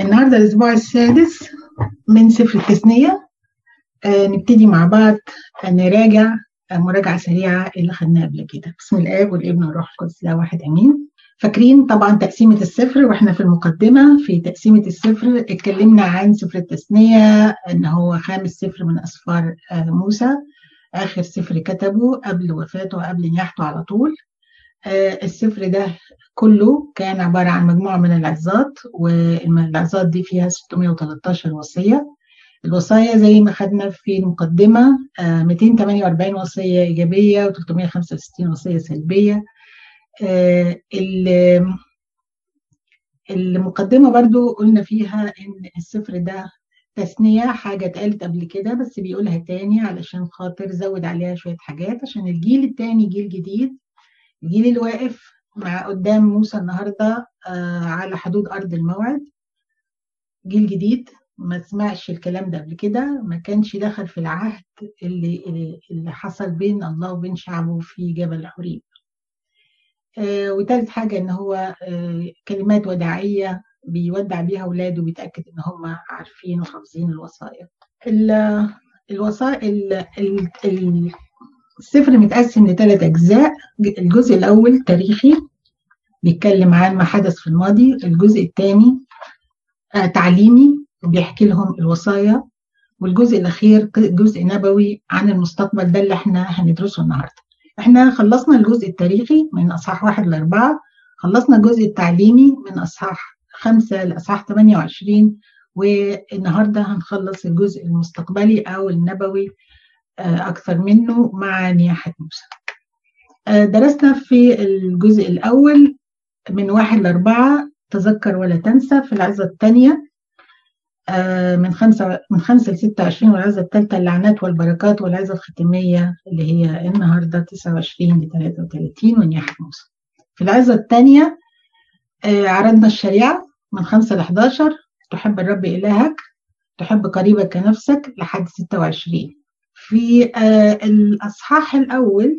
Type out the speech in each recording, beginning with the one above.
النهارده الأسبوع السادس من سفر التثنية آه نبتدي مع بعض نراجع آه مراجعة سريعة اللي خدناها قبل كده. بسم الآب والابن والروح القدس لا واحد أمين. فاكرين طبعا تقسيمة السفر وإحنا في المقدمة. في تقسيمة السفر اتكلمنا عن سفر التثنية إن هو خامس سفر من أسفار آه موسى. آخر سفر كتبه قبل وفاته وقبل نياحته على طول. السفر ده كله كان عبارة عن مجموعة من العظات والعظات دي فيها 613 وصية. الوصايا زي ما خدنا في المقدمة 248 وصية إيجابية و365 وصية سلبية. المقدمة برضو قلنا فيها إن السفر ده تثنية حاجة اتقالت قبل كده بس بيقولها تاني علشان خاطر زود عليها شوية حاجات عشان الجيل التاني جيل جديد الجيل اللي واقف مع قدام موسى النهارده آه على حدود أرض الموعد. جيل جديد ما سمعش الكلام ده قبل كده ما كانش دخل في العهد اللي اللي حصل بين الله وبين شعبه في جبل حريب آه وتالت حاجة إن هو آه كلمات وداعية بيودع بيها اولاده وبيتاكد إن هم عارفين وحافظين الوصايا الوصايا السفر متقسم لثلاث أجزاء. الجزء الأول تاريخي بيتكلم عن ما حدث في الماضي. الجزء الثاني آه تعليمي بيحكي لهم الوصايا. والجزء الأخير جزء نبوي عن المستقبل. ده اللي إحنا هندرسه النهاردة. إحنا خلصنا الجزء التاريخي من أصحاح واحد لأربعة خلصنا الجزء التعليمي من أصحاح خمسة لأصحاح 28 والنهاردة هنخلص الجزء المستقبلي أو النبوي أكثر منه مع نياحة موسى. درسنا في الجزء الأول من واحد لأربعة تذكر ولا تنسى في العظة الثانية من خمسة من خمسة لستة وعشرين والعظة الثالثة اللعنات والبركات والعظة الختامية اللي هي النهاردة تسعة وعشرين لثلاثة وثلاثين ونياحة موسى. في العظة الثانية عرضنا الشريعة من خمسة لحداشر تحب الرب إلهك تحب قريبك كنفسك لحد ستة وعشرين. في آه الأصحاح الأول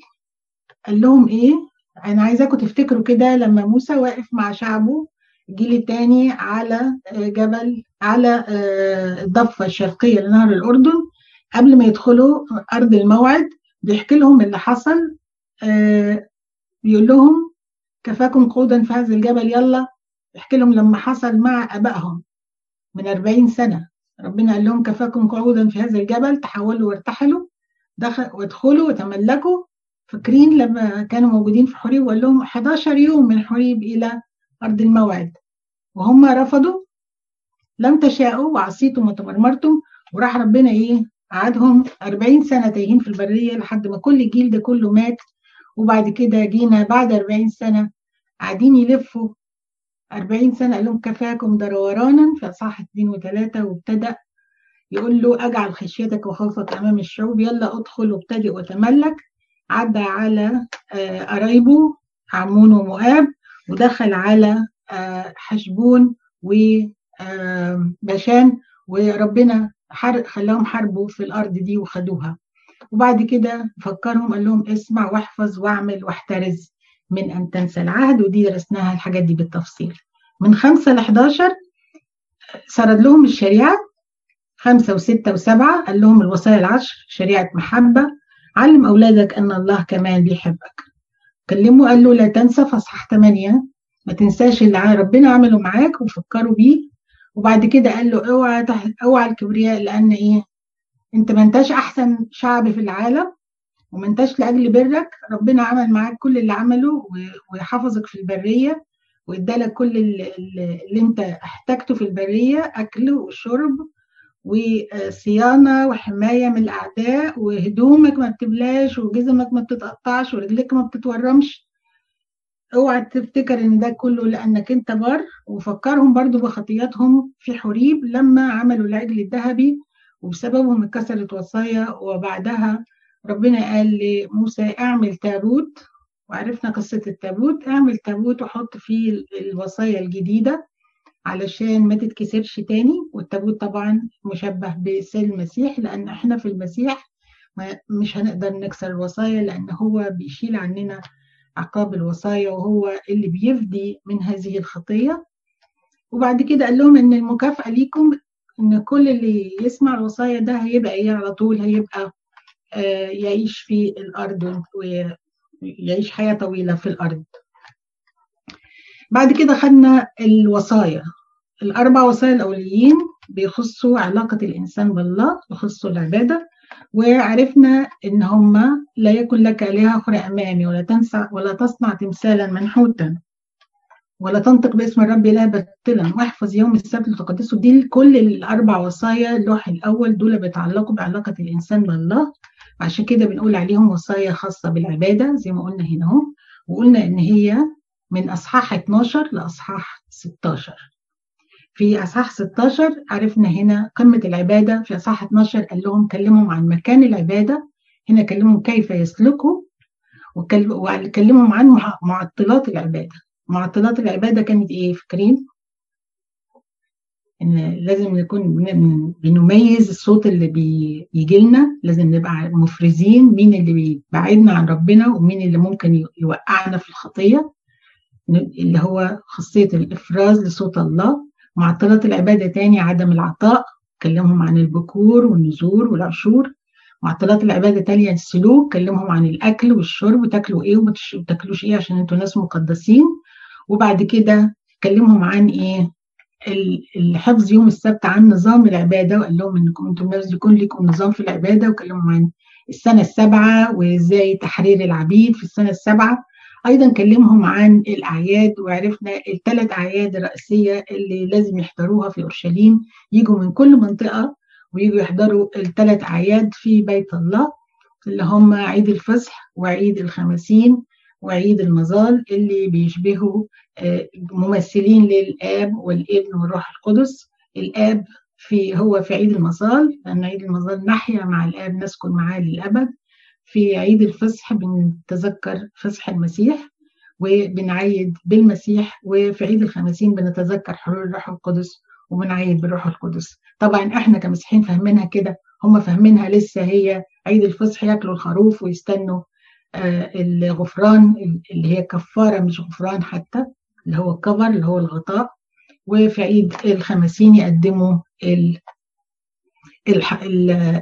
قال لهم إيه؟ أنا عايزاكم تفتكروا كده لما موسى واقف مع شعبه الجيل الثاني على آه جبل على آه الضفة الشرقية لنهر الأردن قبل ما يدخلوا أرض الموعد بيحكي لهم اللي حصل بيقول لهم كفاكم قودا في هذا الجبل يلا بيحكي لهم لما حصل مع أبائهم من 40 سنة ربنا قال لهم كفاكم قعودا في هذا الجبل تحولوا وارتحلوا دخل وادخلوا وتملكوا. فاكرين لما كانوا موجودين في حريب وقال لهم 11 يوم من حريب إلى أرض الموعد. وهم رفضوا. لم تشاءوا وعصيتم وتمرمرتم. وراح ربنا إيه؟ قعدهم 40 سنة تايهين في البرية لحد ما كل الجيل ده كله مات. وبعد كده جينا بعد 40 سنة قاعدين يلفوا 40 سنة قال لهم كفاكم درورانا في أصحاح اثنين وثلاثة وابتدأ يقول له أجعل خشيتك وخوفك أمام الشعوب يلا أدخل وابتدئ وتملك. عدى على قرايبه عمون ومؤاب ودخل على حشبون وبشان وربنا خلاهم حاربوا في الأرض دي وخدوها. وبعد كده فكرهم قال لهم اسمع واحفظ واعمل واحترز. من أن تنسى العهد ودي درسناها الحاجات دي بالتفصيل. من خمسة ل 11 سرد لهم الشريعة خمسة وستة وسبعة قال لهم الوصايا العشر شريعة محبة علم أولادك أن الله كمان بيحبك. كلمه قال له لا تنسى في أصحاح 8 ما تنساش اللي ربنا عمله معاك وفكروا بيه. وبعد كده قال له اوعى اوعى الكبرياء لأن إيه؟ أنت ما أنتش أحسن شعب في العالم. وما انتش لأجل برك ربنا عمل معاك كل اللي عمله وحفظك في البرية وادالك كل اللي, انت احتاجته في البرية أكل وشرب وصيانة وحماية من الأعداء وهدومك ما بتبلاش وجزمك ما بتتقطعش ورجلك ما بتتورمش. اوعى تفتكر إن ده كله لأنك انت بر. وفكرهم برضو بخطياتهم في حريب لما عملوا العجل الذهبي وبسببهم اتكسرت وصايا وبعدها ربنا قال لموسى اعمل تابوت. وعرفنا قصة التابوت. اعمل تابوت وحط فيه الوصايا الجديدة علشان ما تتكسرش تاني. والتابوت طبعا مشبه بسيل المسيح لأن إحنا في المسيح مش هنقدر نكسر الوصايا لأن هو بيشيل عننا عقاب الوصايا وهو اللي بيفدي من هذه الخطية. وبعد كده قال لهم إن المكافأة ليكم إن كل اللي يسمع الوصايا ده هيبقى إيه على طول؟ هيبقى يعيش في الأرض ويعيش حياة طويلة في الأرض. بعد كده خدنا الوصايا. الأربع وصايا الأوليين بيخصوا علاقة الإنسان بالله يخصوا العبادة وعرفنا إن هما لا يكن لك آلهة أخرى أمامي ولا تنسى ولا تصنع تمثالا منحوتا ولا تنطق باسم الرب لا باطلا. واحفظ يوم السبت لتقدسه دي كل الأربع وصايا اللوح الأول دول بيتعلقوا بعلاقة الإنسان بالله. عشان كده بنقول عليهم وصايا خاصة بالعبادة زي ما قلنا هنا أهو. وقلنا إن هي من أصحاح 12 لأصحاح 16 في أصحاح 16 عرفنا هنا قمة العبادة. في أصحاح 12 قال لهم كلمهم عن مكان العبادة. هنا كلمهم كيف يسلكوا وكلمهم عن معطلات العبادة. معطلات العبادة كانت إيه؟ فاكرين؟ إن لازم نكون بنميز الصوت اللي بيجي لنا لازم نبقى مفرزين مين اللي بيبعدنا عن ربنا ومين اللي ممكن يوقعنا في الخطية اللي هو خاصية الإفراز لصوت الله. معطلات العبادة تاني عدم العطاء كلمهم عن البكور والنزور والعشور. معطلات العبادة تانية السلوك كلمهم عن الأكل والشرب وتاكلوا إيه وما تاكلوش إيه عشان أنتوا ناس مقدسين. وبعد كده كلمهم عن إيه؟ الحفظ يوم السبت عن نظام العبادة وقال لهم إنكم أنتم لازم يكون لكم نظام في العبادة وكلمهم عن السنة السابعة وإزاي تحرير العبيد في السنة السابعة. أيضا كلمهم عن الأعياد وعرفنا الثلاث أعياد الرئيسية اللي لازم يحضروها في أورشليم. يجوا من كل منطقة ويجوا يحضروا الثلاث أعياد في بيت الله اللي هم عيد الفصح وعيد الخمسين وعيد المظال اللي بيشبهوا ممثلين للآب والابن والروح القدس. الآب في هو في عيد المظال لأن عيد المظال نحيا مع الآب نسكن معاه للأبد. في عيد الفصح بنتذكر فصح المسيح وبنعيد بالمسيح وفي عيد الخمسين بنتذكر حلول الروح القدس وبنعيد بالروح القدس. طبعا إحنا كمسيحيين فاهمينها كده هم فاهمينها لسه هي عيد الفصح ياكلوا الخروف ويستنوا الغفران اللي هي كفارة مش غفران حتى اللي هو الكفر اللي هو الغطاء. وفي عيد الخمسين يقدموا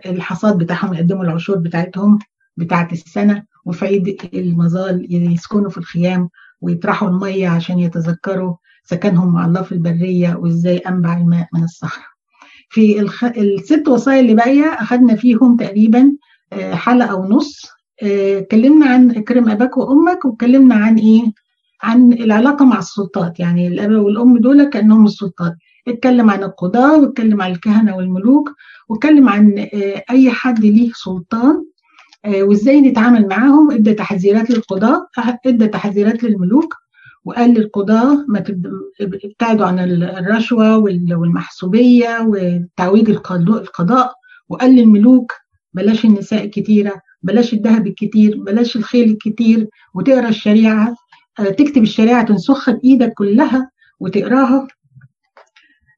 الحصاد بتاعهم يقدموا العشور بتاعتهم بتاعت السنة. وفي عيد المظال يسكنوا في الخيام ويطرحوا المية عشان يتذكروا سكنهم مع الله في البرية وإزاي أنبع الماء من الصخرة. في الخ... الست وصايا اللي باقية أخدنا فيهم تقريبا حلقة ونص. اتكلمنا عن اكرم آباك وأمك واتكلمنا عن إيه؟ عن العلاقة مع السلطات. يعني الأب والأم دول كأنهم السلطات. اتكلم عن القضاة واتكلم عن الكهنة والملوك واتكلم عن أي حد ليه سلطان وإزاي نتعامل معاهم. ادى تحذيرات للقضاة ادى تحذيرات للملوك وقال للقضاة ما ابتعدوا عن الرشوة والمحسوبية وتعويج القضاء وقال للملوك بلاش النساء الكتيرة بلاش الذهب الكتير بلاش الخيل الكتير وتقرأ الشريعة تكتب الشريعة تنسخها بإيدك كلها وتقراها.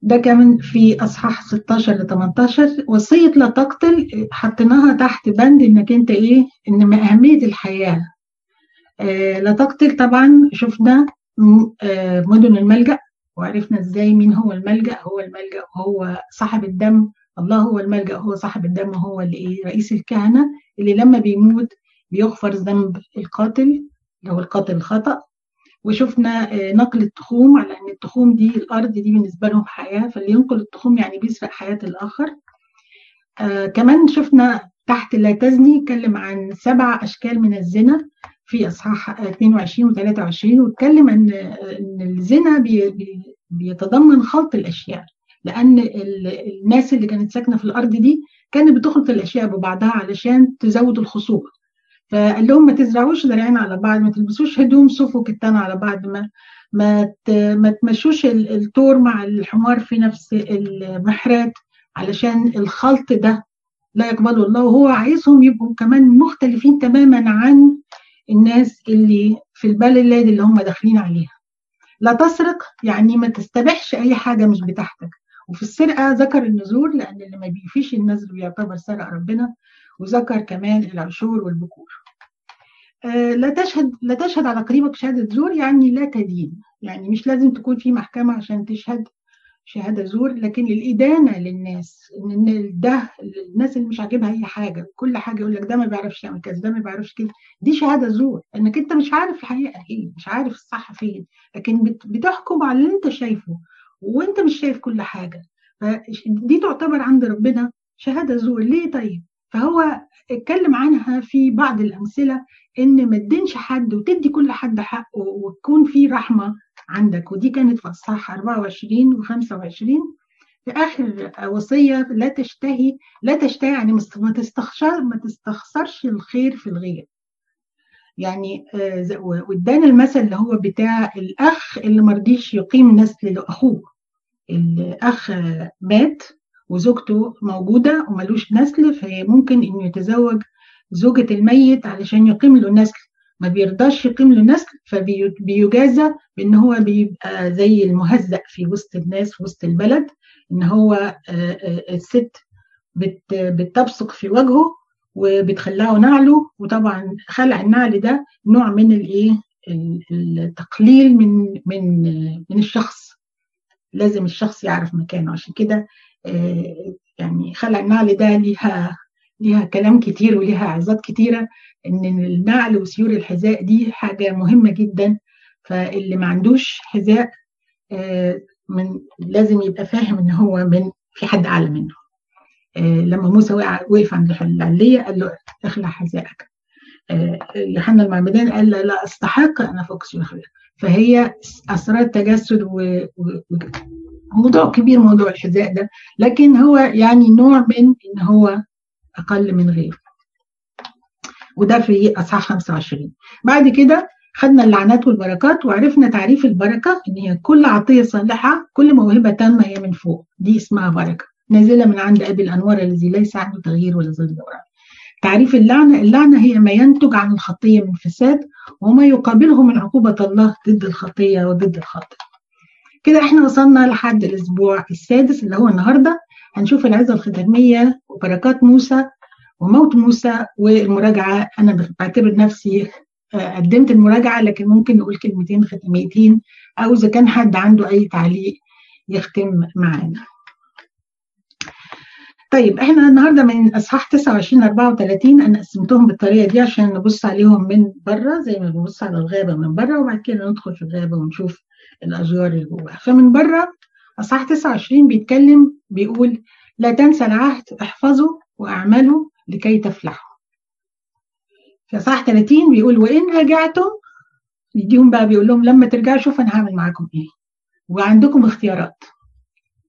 ده كمان في أصحاح 16 ل 18 وصية لا تقتل حطيناها تحت بند إنك أنت إيه؟ إن أهمية الحياة. آه لا تقتل طبعا شفنا آه مدن الملجأ وعرفنا إزاي مين هو الملجأ. هو الملجأ هو صاحب الدم الله هو الملجأ هو صاحب الدم هو اللي إيه رئيس الكهنة اللي لما بيموت بيغفر ذنب القاتل هو القاتل الخطأ. وشفنا نقل التخوم على إن التخوم دي الأرض دي بالنسبة لهم حياة فاللي ينقل التخوم يعني بيسرق حياة الآخر. آه كمان شفنا تحت لا تزني اتكلم عن سبع أشكال من الزنا في إصحاح 22 و 23 واتكلم عن إن الزنا بي بي بيتضمن خلط الأشياء. لأن الناس اللي كانت ساكنة في الأرض دي كانت بتخلط الأشياء ببعضها علشان تزود الخصوبة. فقال لهم ما تزرعوش زرعين على بعض ما تلبسوش هدوم صوف وكتان على بعض ما ما ما تمشوش التور مع الحمار في نفس المحرات علشان الخلط ده لا يقبله الله. وهو عايزهم يبقوا كمان مختلفين تماما عن الناس اللي في البلد اللي هم داخلين عليها. لا تسرق يعني ما تستبحش أي حاجة مش بتاعتك. وفي السرقة ذكر النذور لأن اللي ما بيفيش النذر بيعتبر سرق ربنا وذكر كمان العشور والبكور. آه لا تشهد لا تشهد على قريبك شهادة زور يعني لا تدين. يعني مش لازم تكون في محكمة عشان تشهد شهادة زور لكن الإدانة للناس إن ده الناس اللي مش عاجبها اي حاجة. كل حاجة يقول لك ده ما بيعرفش يعمل كذا ده ما بيعرفش كده دي شهادة زور. إنك أنت مش عارف الحقيقة إيه مش عارف الصح فين لكن بتحكم على اللي أنت شايفه. وانت مش شايف كل حاجة. فدي تعتبر عند ربنا شهادة زور. ليه طيب؟ فهو اتكلم عنها في بعض الأمثلة إن ما تدينش حد وتدي كل حد حقه وتكون في رحمة عندك. ودي كانت في اصحاح 24 و25 في آخر وصية لا تشتهي لا تشتهي يعني ما تستخسر ما تستخسرش الخير في الغير. يعني وادانا المثل اللي هو بتاع الأخ اللي ما رضيش يقيم نسل لأخوه. الأخ مات وزوجته موجودة وملوش نسل فممكن إنه يتزوج زوجة الميت علشان يقيم له نسل. ما بيرضاش يقيم له نسل فبيجازى بإن هو بيبقى زي المهزأ في وسط الناس في وسط البلد إن هو الست بتبصق في وجهه وبتخلعه نعله. وطبعا خلع النعل ده نوع من الإيه؟ التقليل من من من الشخص. لازم الشخص يعرف مكانه. عشان كده يعني خلع النعل ده ليها ليها كلام كتير وليها عظات كتيرة. إن النعل وسيور الحذاء دي حاجة مهمة جدا. فاللي ما عندوش حذاء من لازم يبقى فاهم إن هو من في حد أعلى منه. لما موسى وقف عند العليقة قال له اخلع حذائك. يوحنا المعمدان قال لا, لا أستحق أن أفك سيور فهي أسرار تجسد و... و... موضوع كبير موضوع الحذاء ده. لكن هو يعني نوع من إن هو أقل من غيره. وده في أصحاح 25 بعد كده خدنا اللعنات والبركات وعرفنا تعريف البركة إن هي كل عطية صالحة كل موهبة تامة هي من فوق. دي اسمها بركة. نازله من عند أبي الأنوار الذي ليس عنده تغيير ولا ظل دوران. تعريف اللعنة اللعنة هي ما ينتج عن الخطية من فساد وما يقابله من عقوبة الله ضد الخطية وضد الخاطئ كده إحنا وصلنا لحد الأسبوع السادس اللي هو النهارده. هنشوف العظة الختامية وبركات موسى وموت موسى والمراجعة. أنا بعتبر نفسي قدمت المراجعة لكن ممكن نقول كلمتين ختاميتين أو إذا كان حد عنده أي تعليق يختم معانا. طيب إحنا النهارده من إصحاح 29 34 أنا قسمتهم بالطريقة دي عشان نبص عليهم من بره زي ما بنبص على الغابة من بره وبعد كده ندخل في الغابة ونشوف الاشجار اللي جواها. فمن بره إصحاح 29 بيتكلم بيقول لا تنسى العهد احفظه وأعمله لكي تفلحوا في إصحاح 30 بيقول وإن رجعتم يديهم بقى بيقول لهم لما ترجعوا شوف أنا هعمل معاكم إيه. وعندكم اختيارات.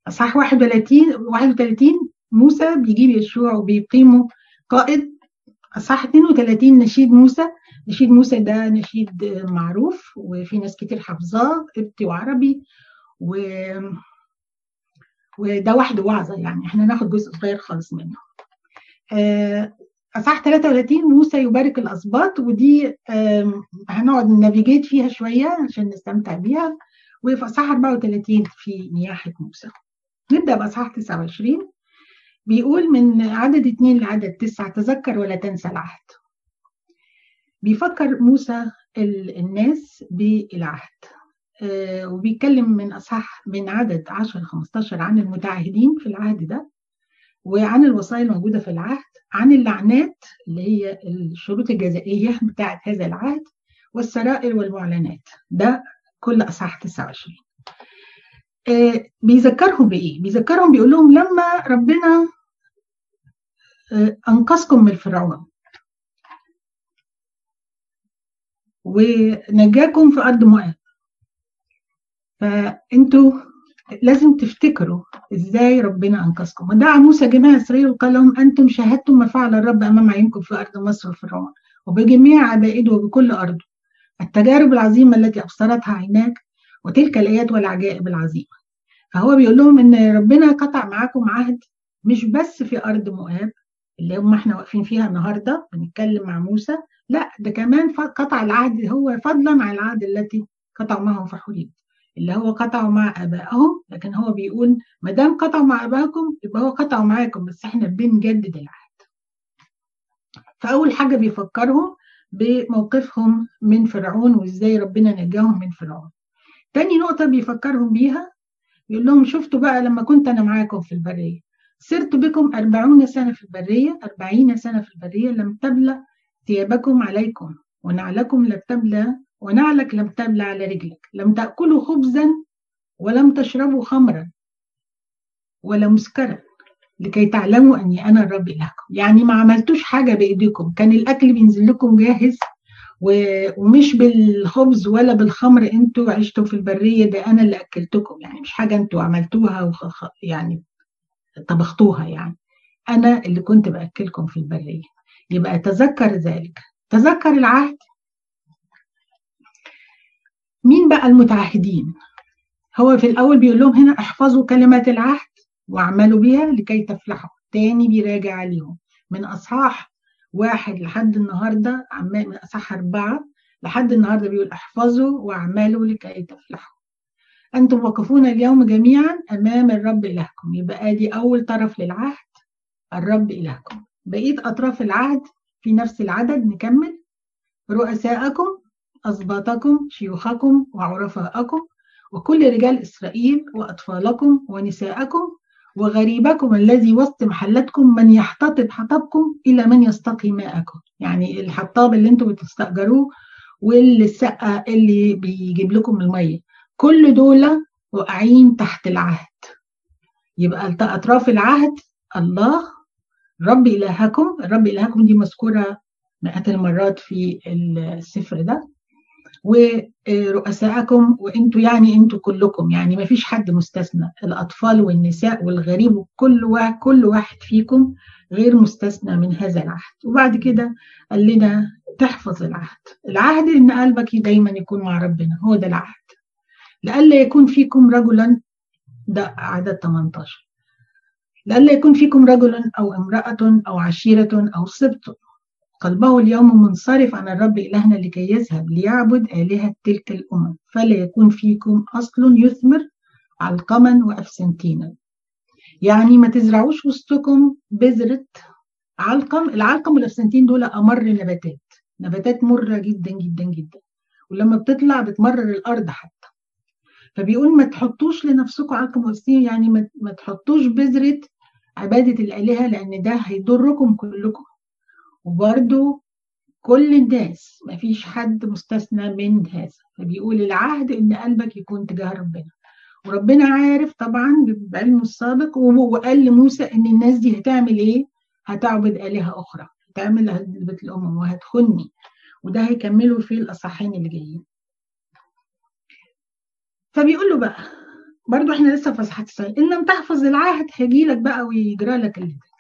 إصحاح 31 31 موسى بيجيب يشوع وبيقيموا قائد اصحاح 32 نشيد موسى. نشيد موسى ده نشيد معروف وفي ناس كتير حافظاه قبطي وعربي و وده وحده وعظة يعني. إحنا ناخد جزء صغير خالص منه. اصحاح 33 موسى يبارك الاسباط ودي هنقعد نافيجيت فيها شوية عشان نستمتع بيها. وفي اصحاح 34 في نياحة موسى. نبدأ باصحاح 29 بيقول من عدد اثنين لعدد تسعة تذكر ولا تنسى العهد. بيفكر موسى الناس بالعهد. وبيتكلم من اصحاح من عدد 10 ل 15 عن المتعهدين في العهد ده وعن الوصايا الموجودة في العهد عن اللعنات اللي هي الشروط الجزائية بتاعه هذا العهد والسرائر والمعلنات. ده كل اصحاح 29 آه بيذكرهم بإيه؟ بيذكرهم بيقول لهم لما ربنا آه أنقذكم من فرعون ونجاكم في أرض مؤاب فأنتوا لازم تفتكروا إزاي ربنا أنقذكم. ودعا موسى جميع إسرائيل وقال لهم أنتم شاهدتم ما فعل الرب أمام عينكم في أرض مصر وفرعون وبجميع عبائده وبكل أرضه. التجارب العظيمة التي أبصرتها عيناك وتلك الايات والعجائب العظيمة. فهو بيقول لهم إن ربنا قطع معاكم عهد مش بس في أرض مؤاب اللي هم إحنا واقفين فيها النهارده بنتكلم مع موسى لا ده كمان قطع العهد هو فضلا عن العهد التي قطعوا معهم في حريب اللي هو قطعوا مع آبائهم لكن هو بيقول ما دام قطعوا مع آبائكم يبقى هو قطعوا معاكم بس إحنا بنجدد العهد. فأول حاجة بيفكرهم بموقفهم من فرعون وإزاي ربنا نجاهم من فرعون. تاني نقطة بيفكرهم بيها يقول لهم شفتوا بقى لما كنت أنا معاكم في البرية. سرت بكم أربعون سنة في البرية أربعين سنة في البرية لم تبلى ثيابكم عليكم ونعلكم لم تبلى ونعلك لم تبلى على رجلك. لم تأكلوا خبزا ولم تشربوا خمرا ولا مسكرا لكي تعلموا أني أنا الرب إلهكم. يعني ما عملتوش حاجة بإيديكم. كان الأكل بينزل لكم جاهز ومش بالخبز ولا بالخمر أنتوا عشتوا في البرية ده أنا اللي أكلتكم يعني مش حاجة أنتوا عملتوها. يعني طبختوها يعني. أنا اللي كنت بأكلكم في البرية. يبقى تذكر ذلك. تذكر العهد. مين بقى المتعهدين؟ هو في الأول بيقول لهم هنا احفظوا كلمات العهد واعملوا بها لكي تفلحوا. تاني بيراجع عليهم. من أصحاح واحد لحد النهاردة من أصحاح أربعة لحد النهاردة بيقول احفظوا واعملوا لكي تفلحوا أنتم واقفون اليوم جميعا أمام الرب إلهكم. يبقى أدي أول طرف للعهد الرب إلهكم. بقية أطراف العهد في نفس العدد نكمل. رؤساءكم أسباطكم شيوخكم وعرفاءكم وكل رجال إسرائيل وأطفالكم ونساءكم وغريبكم الذي وسط محلتكم من يحتطب حطبكم إلى من يستقي ماءكم. يعني الحطاب اللي أنتم بتستأجروه والسقة اللي بيجيب لكم المية. كل دول واقعين تحت العهد. يبقى أطراف العهد الله رب إلهكم. الرب إلهكم دي مذكورة مئات المرات في السفر ده. ورؤساءكم وإنتوا يعني إنتوا كلكم يعني ما فيش حد مستثنى. الأطفال والنساء والغريب وكل واحد كل واحد فيكم غير مستثنى من هذا العهد. وبعد كده قال لنا تحفظ العهد. العهد إن قلبك دايما يكون مع ربنا هو ده العهد. لئلا يكون فيكم رجلا ده عدد 18 لئلا يكون فيكم رجل أو امرأة أو عشيرة أو سبط قلبه اليوم منصرف عن الرب إلهنا لكي يذهب ليعبد آلهة تلك الأمم فلا يكون فيكم أصل يثمر علقما وأفسنتينا يعني ما تزرعوش وسطكم بذرة علقم العلقم والأفسنتين دول أمر نباتات. نباتات مرة جدا جدا جدا. ولما بتطلع بتمرر الأرض حتى. فبيقول ما تحطوش لنفسكم علقم وأفسنتين يعني ما تحطوش بذرة عبادة الآلهة لأن ده هيضركم كلكم. وبرده كل الناس مفيش حد مستثنى من هذا. فبيقول العهد إن قلبك يكون تجاه ربنا. وربنا عارف طبعا بعلمه السابق وقال لموسى إن الناس دي هتعمل إيه؟ هتعبد آلهة أخرى. هتعمل بيت الأمم وهتخني. وده هيكملوا في الأصحين اللي جايين. فبيقول له بقى برضو إحنا لسه في أصحاح إن لم تحفظ العهد هيجي لك بقى ويجرى لك اللي ده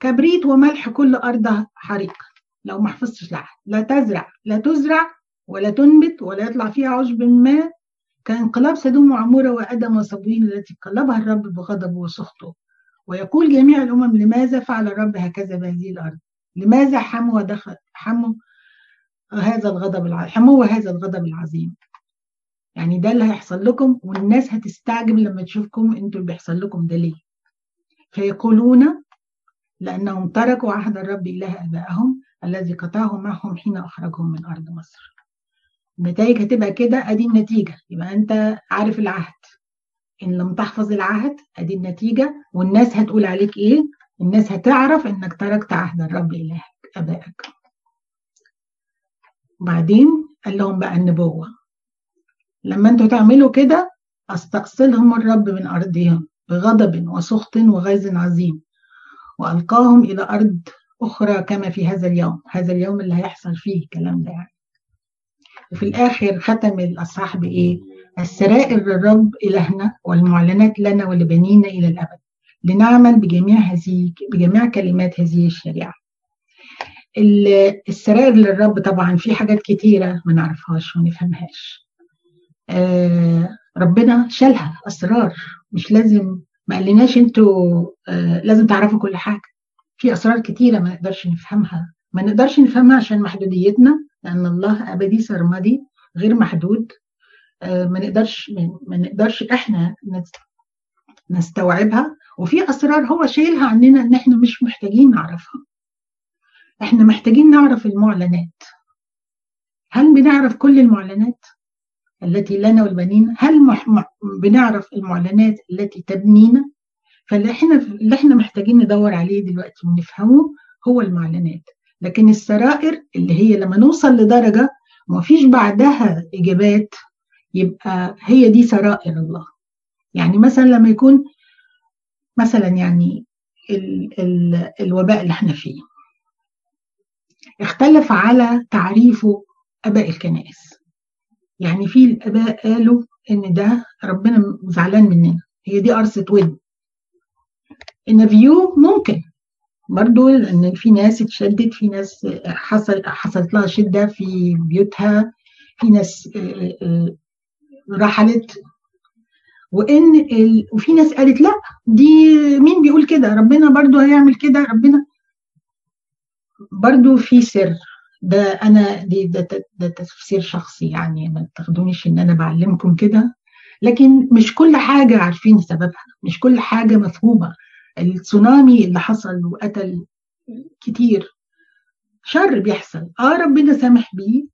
كبريت وملح كل أرض حريق. لو ما حفظتش العهد لا تزرع لا تزرع ولا تنبت ولا يطلع فيها عشب ما. كانقلاب سدوم وعمورة وأدم وصبوين التي قلبها الرب بغضبه وسخطه. ويقول جميع الأمم لماذا فعل الرب هكذا بهذه الأرض؟ لماذا حموا ودخل حموا هذا الغضب العظيم حموا هذا الغضب العظيم؟ يعني ده اللي هيحصل لكم والناس هتستعجب لما تشوفكم أنتوا اللي بيحصل لكم ده ليه. فيقولون لأنهم تركوا عهد الرب إله آبائهم الذي قطعه معهم حين أخرجهم من أرض مصر. النتائج هتبقى كده أدي النتيجة. يبقى أنت عارف العهد. إن لم تحفظ العهد أدي النتيجة. والناس هتقول عليك إيه؟ الناس هتعرف إنك تركت عهد الرب إلهك آبائك. وبعدين قال لهم بقى النبوة. لما أنتوا تعملوا كده أستأصلهم الرب من أرضهم بغضب وسخط وغيظ عظيم. وألقاهم إلى أرض أخرى كما في هذا اليوم. هذا اليوم اللي هيحصل فيه الكلام ده يعني. وفي الآخر ختم الأصحاح بإيه؟ السرائر للرب إلهنا والمعلنات لنا ولبنينا إلى الأبد. لنعمل بجميع هذه بجميع كلمات هذه الشريعة. السرائر للرب طبعا في حاجات كتيرة ما نعرفهاش وما نفهمهاش. آه ربنا شالها أسرار. مش لازم ما قالناش أنتوا آه لازم تعرفوا كل حاجة. في أسرار كتيرة ما نقدرش نفهمها. ما نقدرش نفهمها عشان محدوديتنا لأن الله أبدي سرمدي غير محدود. آه ما نقدرش ما نقدرش إحنا نستوعبها. وفي أسرار هو شايلها عننا إن إحنا مش محتاجين نعرفها. إحنا محتاجين نعرف المعلنات. هل بنعرف كل المعلنات؟ التي لنا والبنين هل مح... بنعرف المعلنات التي تبنينا؟ فاللي إحنا اللي إحنا محتاجين ندور عليه دلوقتي ونفهمه هو المعلنات. لكن السرائر اللي هي لما نوصل لدرجة ما فيش بعدها إجابات يبقى هي دي سرائر الله. يعني مثلا لما يكون مثلا يعني ال ال الوباء اللي إحنا فيه. اختلف على تعريفه أباء الكنائس. يعني في الأباء قالوا إن ده ربنا زعلان مننا. هي دي قرصة ودن إن فيو ممكن. برضو ان في ناس اتشدت في ناس حصل حصلت لها شدة في بيوتها في ناس رحلت. وإن ال... وفي ناس قالت لا دي مين بيقول كده؟ ربنا برضو هيعمل كده ربنا. برضو في سر. ده أنا دي ده, ده تفسير شخصي يعني ما تاخدونيش إن أنا بعلمكم كده. لكن مش كل حاجة عارفين سببها مش كل حاجة مفهومة. التسونامي اللي حصل وقتل كتير. شر بيحصل. آه ربنا سامح بيه.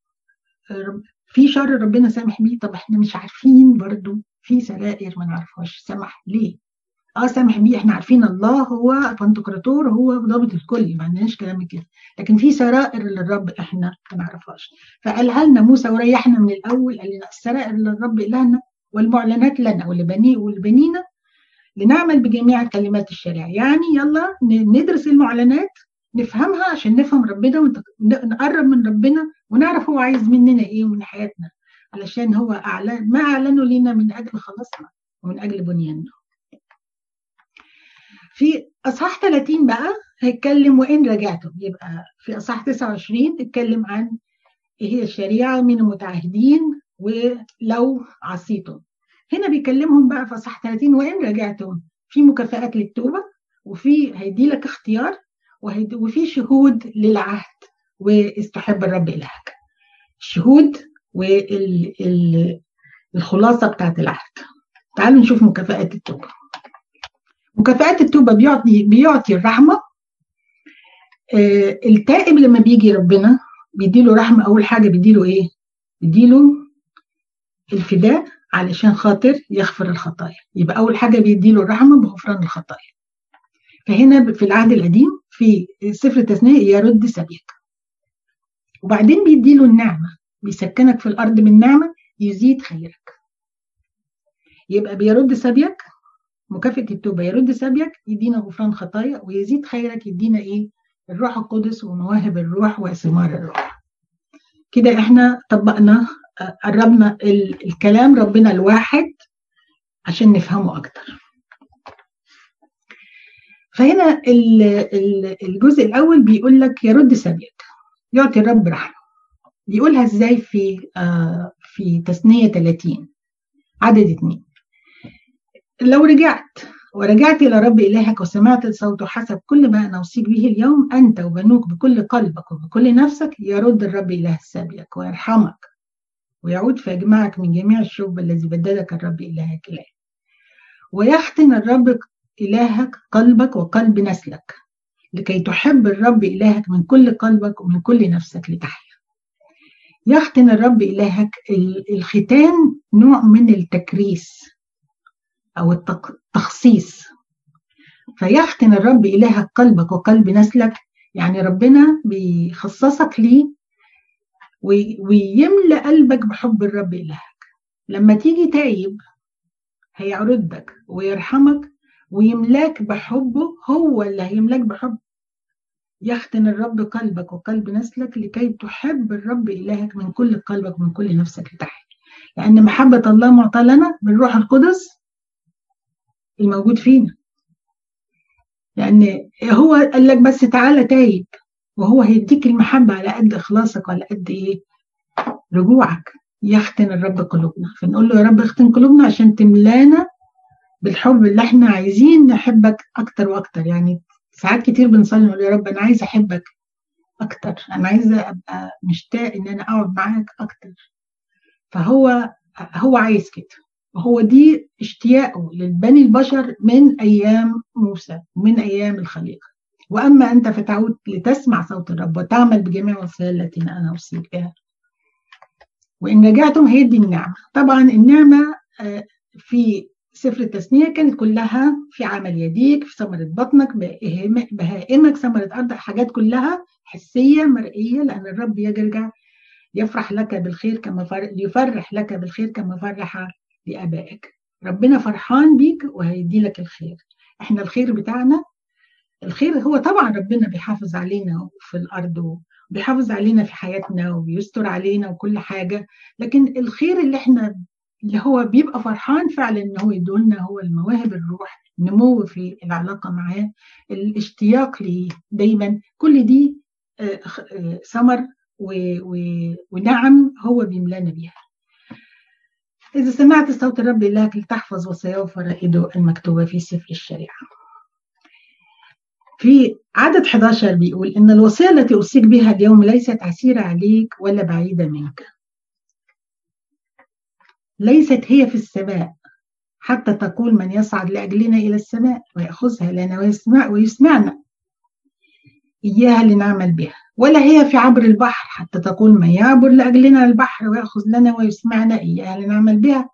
في شر ربنا سامح بيه. طب إحنا مش عارفين برضو. في سرائر ما نعرفهاش. سمح ليه؟ آه سامح بيه إحنا عارفين الله هو بنتقراطور هو ضابط الكل ما عندناش كلام كده. لكن في سرائر للرب إحنا ما نعرفهاش. فقالها لنا موسى وريحنا من الأول قال لنا السرائر للرب لنا والمعلنات لنا واللي والبنينا لنعمل بجميع كلمات الشريعة. يعني يلا ندرس المعلنات نفهمها عشان نفهم ربنا ونقرب من ربنا ونعرف هو عايز مننا إيه ومن حياتنا. علشان هو اعلن ما اعلنه لنا من أجل خلاصنا ومن أجل بنياننا. في أصحاح 30 بقى هيتكلم وإن رجعتم. يبقى في أصحاح 29 اتكلم عن إيه هي الشريعة من المتعهدين ولو عصيتم. هنا بيكلمهم بقى في أصحاح 30 وإن رجعتم. في مكافآت للتوبة وفي هيدي لك اختيار وفي شهود للعهد واستحب الرب إلهك. الشهود والخلاصه بتاعت العهد. تعالوا نشوف مكافآت التوبة. مكافآت التوبة بيعطي بيعطي الرحمة. آه التائب لما بيجي ربنا بيديله رحمة أول حاجة بيديله إيه؟ بيديله الفداء علشان خاطر يغفر الخطايا. يبقى أول حاجة بيديله الرحمة بغفران الخطايا. فهنا في العهد القديم في سفر التثنية يرد سبيك وبعدين بيديله النعمة. بيسكنك في الأرض من نعمة يزيد خيرك. يبقى بيرد سبيك مكافأة التوبة. يرد سبيك يدينا غفران خطايا ويزيد خيرك يدينا إيه؟ الروح القدس ومواهب الروح وثمار الروح. كده إحنا طبقنا قربنا الكلام ربنا الواحد عشان نفهمه أكتر. فهنا الجزء الأول بيقول لك يرد سبيك يعطي الرب رحمة. بيقولها إزاي في آه في تثنية 30 عدد اتنين. لو رجعت ورجعت إلى رب إلهك وسمعت صوته حسب كل ما أنا أوصيك به اليوم أنت وبنوك بكل قلبك وبكل نفسك يرد الرب إله سبيك ويرحمك ويعود فيجمعك من جميع الشعوب الذي بددك الرب إلهك إليه ويختن الرب إلهك قلبك وقلب نسلك لكي تحب الرب إلهك من كل قلبك ومن كل نفسك لتحيا. يختن الرب إلهك الختان نوع من التكريس. أو التخصيص فيختن الرب إلهك قلبك وقلب نسلك يعني ربنا بيخصصك ليه ويملأ قلبك بحب الرب إلهك. لما تيجي تايب هيعرضك ويرحمك ويملاك بحبه هو اللي هيملاك بحب. يختن الرب قلبك وقلب نسلك لكي تحب الرب إلهك من كل قلبك ومن كل نفسك لتحت لأن محبة الله معطى لنا بالروح القدس الموجود فينا لأن هو قال لك بس تعالى تايب وهو هيديك المحبة على قد إخلاصك وعلى قد إيه؟ رجوعك يختن الرب قلوبنا. فنقول له يا رب اختن قلوبنا عشان تملانا بالحب اللي إحنا عايزين نحبك أكتر وأكتر. يعني ساعات كتير بنصلي نقول يا رب أنا عايزة أحبك أكتر أنا عايزة أبقى مشتاق إن أنا أقعد معاك أكتر. فهو هو عايز كده. وهو دي اشتياقه للبني البشر من أيام موسى ومن أيام الخليقة. وأما أنت فتعود لتسمع صوت الرب وتعمل بجميع وسائل التي أنا أوصيك بها وإن رجعتم هيدي النعمة. طبعا النعمة في سفر التثنية كانت كلها في عمل يديك في ثمرة بطنك بهائمك ثمرة أرض حاجات كلها حسية مرئية لأن الرب يرجع يفرح لك بالخير كما يفرح لك بالخير كما فرح لآبائك. ربنا فرحان بيك وهيدي لك الخير. إحنا الخير بتاعنا الخير هو طبعا ربنا بيحافظ علينا في الأرض وبيحافظ علينا في حياتنا وبيستر علينا وكل حاجة. لكن الخير اللي إحنا اللي هو بيبقى فرحان فعلا إن هو يدولنا هو المواهب الروح النمو في العلاقة معاه الاشتياق ليه دايما. كل دي ثمر ونعم هو بيملانا بيها. إذا سمعت صوت الرب إلهك لتحفظ وصاياه وفرائده المكتوبة في سفر الشريعة. في عدد 11 بيقول إن الوصية التي أوصيك بها اليوم ليست عسيرة عليك ولا بعيدة منك. ليست هي في السماء حتى تقول من يصعد لأجلنا إلى السماء ويأخذها لنا ويسمع ويسمعنا. إياها لنعمل بها. ولا هي في عبر البحر حتى تقول من يعبر لأجلنا البحر ويأخذ لنا ويسمعنا إياها لنعمل بها.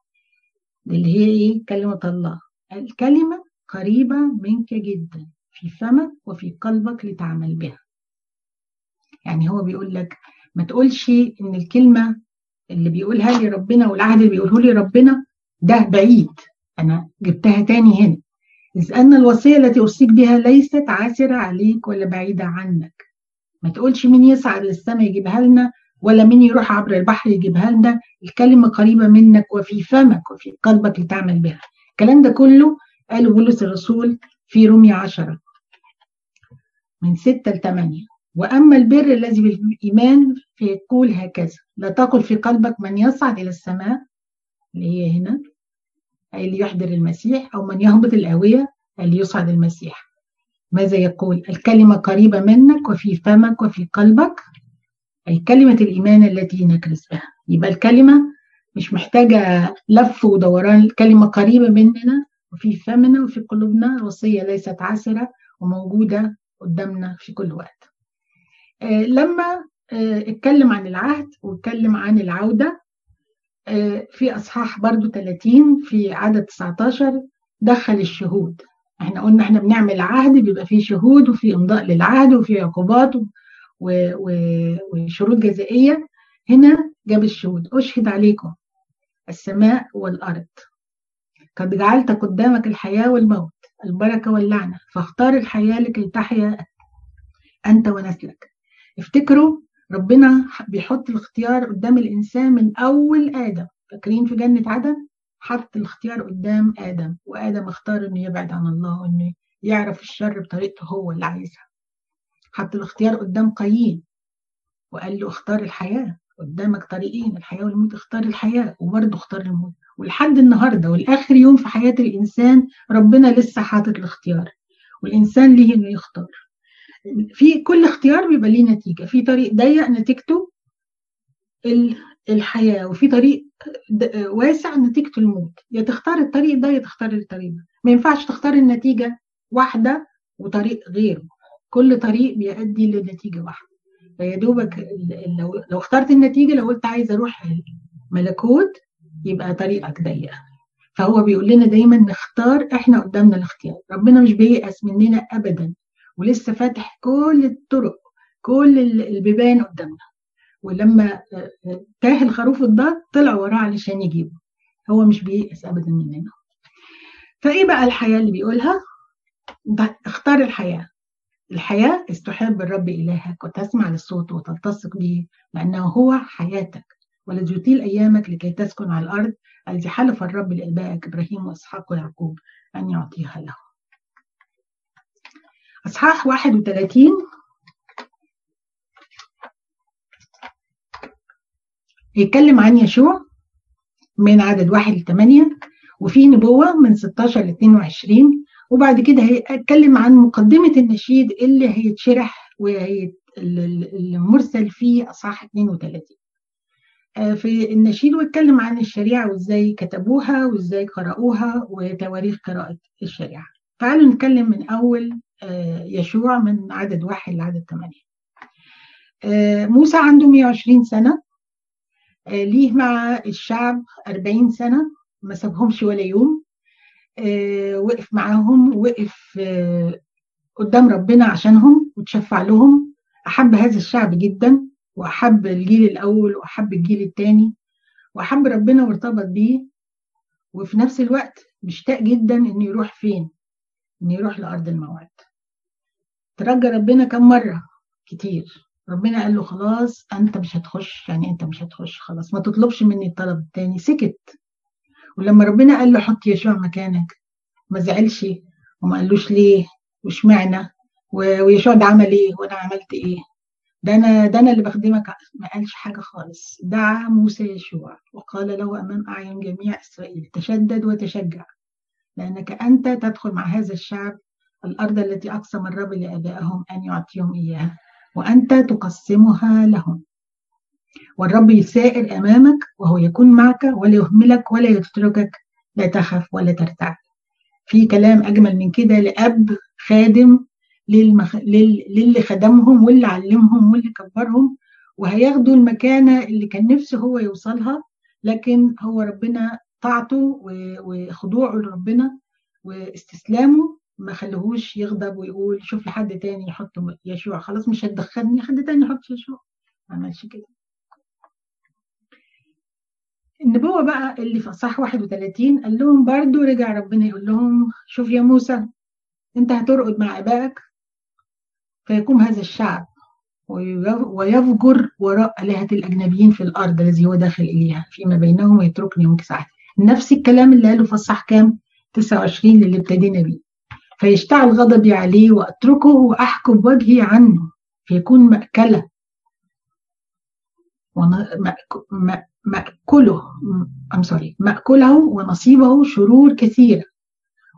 اللي هي إيه؟ كلمة الله. الكلمة قريبة منك جدا في فمك وفي قلبك لتعمل بها. يعني هو بيقول لك ما تقولش إن الكلمة اللي بيقولها لي ربنا والعهد اللي بيقوله لي ربنا ده بعيد. أنا جبتها تاني هنا. إذ أن الوصية التي أوصيك بها ليست عاسرة عليك ولا بعيدة عنك. ما تقولش مين يصعد للسماء يجيبها لنا ولا مين يروح عبر البحر يجيبها لنا. الكلمة قريبة منك وفي فمك وفي قلبك لتعمل بها. الكلام ده كله قاله بولس الرسول في رومية عشرة من ستة لثمانية وأما البر الذي بالإيمان فيقول هكذا لا تقل في قلبك من يصعد إلى السماء اللي هي هنا. اللي يحضر المسيح أو من يهبط الآوية اللي يصعد المسيح. ماذا يقول؟ الكلمة قريبة منك وفي فمك وفي قلبك. أي كلمة الإيمان التي نكرس بها. يبقى الكلمة مش محتاجة لف ودوران. الكلمة قريبة مننا وفي فمنا وفي قلوبنا. الوصية ليست عسرة وموجودة قدامنا في كل وقت. آه لما آه اتكلم عن العهد واتكلم عن العودة في أصحاح برضو 30 في عدد 19 دخل الشهود. إحنا قلنا إحنا بنعمل عهد بيبقى فيه شهود وفي إمضاء للعهد وفي عقوبات وشروط جزائية. هنا جاب الشهود. أشهد عليكم السماء والأرض. قد جعلت قدامك الحياة والموت البركة واللعنة فاختار الحياة لكي تحيا أنت ونسلك. افتكروا ربنا بيحط الاختيار قدام الإنسان من أول آدم. فاكرين في جنة عدن حط الاختيار قدام آدم وآدم اختار إنه يبعد عن الله وإنه يعرف الشر بطريقته هو اللي عايزها. حط الاختيار قدام قايين وقال له اختار الحياة. قدامك طريقين الحياة والموت اختار الحياة وبرضه اختار الموت. ولحد النهاردة والآخر يوم في حياة الإنسان ربنا لسه حاطط الاختيار. والإنسان ليه إنه يختار. في كل اختيار بيبقى ليه نتيجة. في طريق ضيق نتيجته الحياة وفي طريق واسع نتيجته الموت. يا تختار الطريق ده يا تختار الطريق ده. ما ينفعش تختار النتيجة واحدة وطريق غيره. كل طريق بيؤدي لنتيجة واحدة. فيا دوبك لو لو اخترت النتيجة لو قلت عايز أروح ملكوت يبقى طريقك ضيق. فهو بيقول لنا دايما نختار إحنا قدامنا الاختيار. ربنا مش بييأس مننا ابدا. ولسه فاتح كل الطرق كل البيبان قدامنا. ولما تاه الخروف الضال طلع وراه علشان يجيبه. هو مش بييأس ابدا مننا فإيه بقى الحياة اللي بيقولها؟ اختار الحياة. الحياة استحب الرب إلهك وتسمع للصوت وتلتصق به لأنه هو حياتك. والذي يطيل أيامك لكي تسكن على الأرض. التي حلف الرب لأبائك إبراهيم وإسحاق ويعقوب أن يعطيها له إصحاح 31 يتكلم عن يشوع من عدد واحد لثمانية وفي نبوة من 16 ل 22 وبعد كده هيتكلم عن مقدمة النشيد اللي هيتشرح والمرسل فيه أصحاح 32 في النشيد ويتكلم عن الشريعة وإزاي كتبوها وإزاي قرأوها وتواريخ قراءة الشريعة. تعالوا نتكلم من أول يشوع من عدد واحد لعدد ثمانية. موسى عنده 120 سنة. ليه مع الشعب 40 سنة. ما سابهمش ولا يوم. وقف معاهم وقف قدام ربنا عشانهم وتشفع لهم. أحب هذا الشعب جدا وأحب الجيل الأول وأحب الجيل الثاني وأحب ربنا وارتبط بيه. وفي نفس الوقت مشتاق جدا إنه يروح فين؟ إنه يروح لأرض الموعد. ترجى ربنا كم مرة؟ كتير. ربنا قال له خلاص أنت مش هتخش يعني أنت مش هتخش خلاص ما تطلبش مني الطلب التاني سكت. ولما ربنا قال له حط يشوع مكانك ما زعلش وما قالوش ليه واشمعنى ويشوع ده عمل إيه وأنا عملت إيه. ده أنا ده أنا اللي بخدمك. ما قالش حاجة خالص. دعا موسى يشوع وقال له أمام أعين جميع إسرائيل تشدد وتشجع لأنك أنت تدخل مع هذا الشعب الأرض التي أقسم الرب لآبائهم أن يعطيهم إياها وأنت تقسمها لهم والرب يسائر أمامك وهو يكون معك ولا يهملك ولا يتركك لا تخف ولا ترتعب في كلام أجمل من كده لأب خادم للمخ... لل... للي خدمهم واللي علمهم واللي كبرهم وهياخدوا المكانة اللي كان نفسه هو يوصلها لكن هو ربنا طاعته. وخضوعه لربنا واستسلامه ما خليهوش يغضب ويقول شوف لي حد تاني يحط يشوع. خلاص مش هتدخلني حد تاني يحط يشوع. ما عملش كده. النبوة بقى اللي في أصح 31 قال لهم برضو رجع ربنا يقول لهم شوف يا موسى أنت هترقد مع أبائك فيقوم هذا الشعب ويفجر وراء آلهة الأجنبيين في الأرض الذي هو داخل إليها. فيما بينهم ويتركني وانكساحي نفس الكلام اللي قاله في الصح كام؟ 29 اللي ابتدينا بيه. فيشتعل غضبي عليه وأتركه وأحكم وجهي عنه فيكون مأكلة. مأكله I'm sorry مأكله ونصيبه شرور كثيرة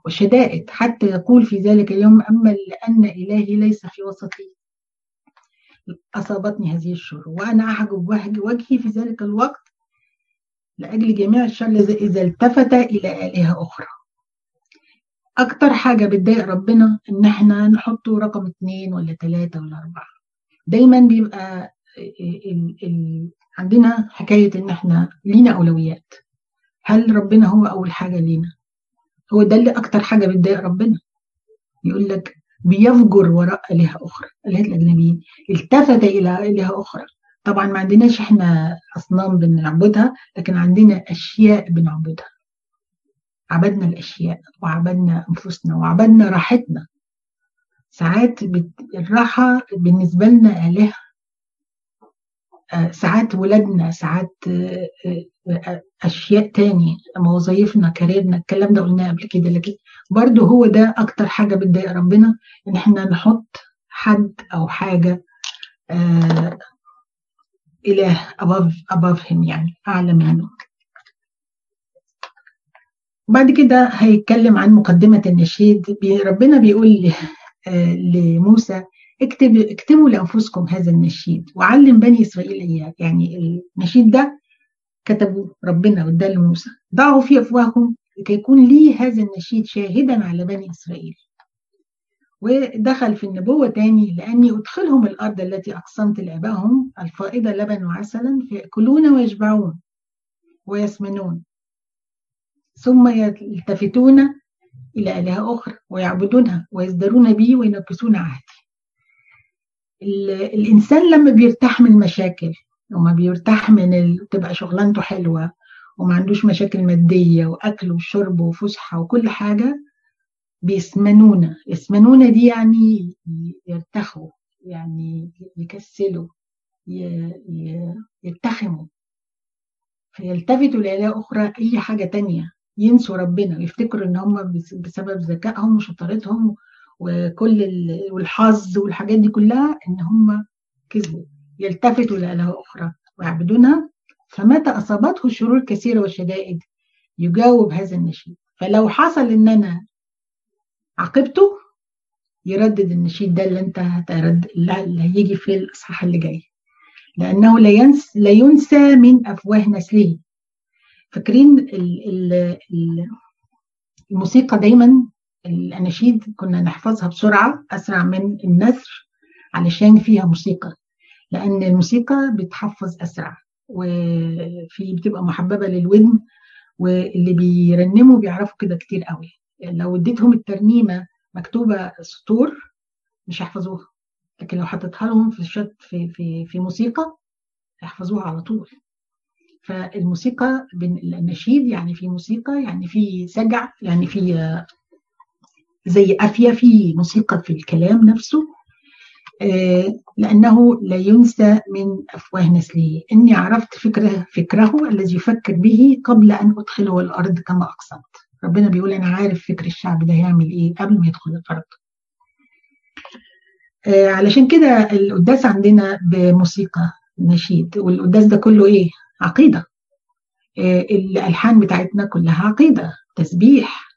وشدائد حتى يقول في ذلك اليوم أما لأن إلهي ليس في وسطي. أصابتني هذه الشرور. وأنا أحجب وجهي في ذلك الوقت لأجل جميع الشر إذا التفت إلى آلهة أخرى. أكتر حاجة بتضايق ربنا إن إحنا نحطه رقم اتنين ولا تلاتة ولا أربعة. دايما بيبقى ال ال عندنا حكاية إن إحنا لينا أولويات. هل ربنا هو أول حاجة لينا؟ هو ده اللي أكتر حاجة بتضايق ربنا. يقول لك بيفجر وراء آلهة أخرى آلهة الأجنبيين. التفت إلى آلهة أخرى. طبعا ما عندناش إحنا أصنام بنعبدها لكن عندنا أشياء بنعبدها. عبدنا الأشياء وعبدنا أنفسنا وعبدنا راحتنا. ساعات الراحة بالنسبة لنا آلهة. ساعات ولادنا ساعات أشياء تاني وظايفنا كاريرنا الكلام ده قلناه قبل كده. لكن برضو هو ده أكتر حاجة بتضايق ربنا إن إحنا نحط حد أو حاجة آه إله above above him يعني أعلى منه بعد كده هيتكلم عن مقدمة النشيد. ربنا بيقول لموسى اكتب اكتبوا لأنفسكم هذا النشيد وعلم بني إسرائيل إياه. يعني النشيد ده كتبوا ربنا واداه لموسى. ضعوا في أفواههم لكي يكون لي هذا النشيد شاهدا على بني إسرائيل. ودخل في النبوة تاني لأني أدخلهم الأرض التي أقسمت لآبائهم الفائضة لبن وعسلا فيأكلون ويشبعون ويسمنون. ثم يلتفتون إلى آلهة أخرى ويعبدونها ويزدرون بي وينكثون عهدي الإنسان لما بيرتاح من المشاكل وما بيرتاح من ال... تبقى شغلانته حلوة وما عندوش مشاكل مادية وأكل وشرب وفسحة وكل حاجة بيسمنونا. يسمنونا دي يعني يرتخوا يعني يكسلوا. يتخموا فيلتفتوا لآلهة أخرى أي حاجة تانية. ينسوا ربنا ويفتكروا إن هم بسبب ذكائهم وشطارتهم وكل والحظ والحاجات دي كلها إن هم كذبوا يلتفتوا لآلهة أخرى ويعبدونها فمتى أصابته الشرور الكثيرة والشدائد يجاوب هذا النشيد. فلو حصل إن أنا عاقبته يردد النشيد ده اللي أنت هترد اللي هيجي في الإصحاح اللي جاي. لأنه لا ينسى, لا ينسى من أفواه نسله. فاكرين الموسيقى دايما الأناشيد كنا نحفظها بسرعة أسرع من النثر علشان فيها موسيقى لأن الموسيقى بتحفظ أسرع وفي بتبقى محببة للودن واللي بيرنموا بيعرفوا كده كتير قوي. لو اديتهم الترنيمة مكتوبة سطور مش هيحفظوها لكن لو حطيتها لهم في شت في في في موسيقى يحفظوها على طول. فالموسيقى النشيد يعني في موسيقى يعني في سجع يعني في زي قافيه في موسيقى في الكلام نفسه لأنه لا ينسى من أفواه نسله. إني عرفت فكره فكره الذي يفكر به قبل أن أدخله الأرض كما أقسمت ربنا بيقول أنا عارف فكر الشعب ده هيعمل إيه قبل ما يدخل الأرض. علشان كده القداس عندنا بموسيقى نشيد والقداس ده كله إيه؟ عقيدة. الألحان بتاعتنا كلها عقيدة تسبيح.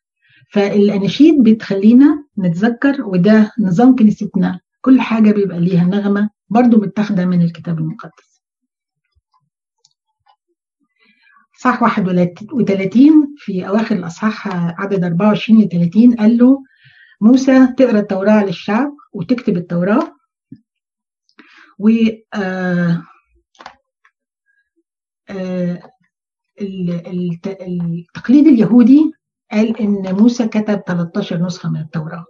فالأناشيد بتخلينا نتذكر وده نظام كنيستنا. كل حاجة بيبقى ليها نغمة برضو متاخدة من الكتاب المقدس. صح 31 في أواخر الأصحاح عدد 24 ل 30 قال له موسى تقرأ التوراة للشعب وتكتب التوراة. و آه آه التقليد اليهودي قال إن موسى كتب 13 نسخة من التوراة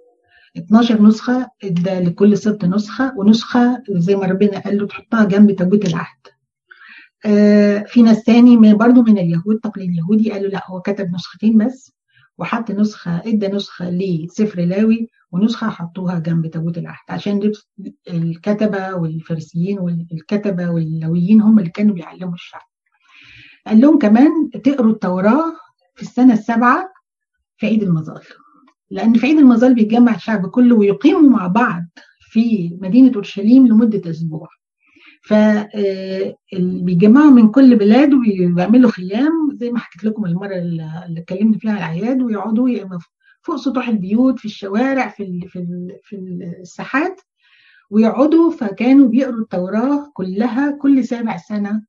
12 نسخة ادى لكل ست نسخة ونسخة زي ما ربنا قال له تحطها جنب تابوت العهد. آه في ناس تاني برضه من اليهود تقليد اليهودي قالوا لا هو كتب نسختين بس وحط نسخة ادى نسخة لسفر لاوي ونسخة حطوها جنب تابوت العهد عشان الكتبة والفارسيين والكتبة واللويين هم اللي كانوا بيعلموا الشعب. قال لهم كمان تقروا التوراة في السنة السابعة في عيد المظال. لأن في عيد المظال بيتجمع الشعب كله ويقيموا مع بعض في مدينة أورشليم لمدة أسبوع ف بيجمعوا من كل بلاد وبيعملوا خيام زي ما حكيت لكم المرة اللي اتكلمنا فيها الأعياد ويقعدوا فوق سطوح البيوت في الشوارع في في في الساحات ويقعدوا فكانوا بيقروا التوراة كلها كل سابع سنة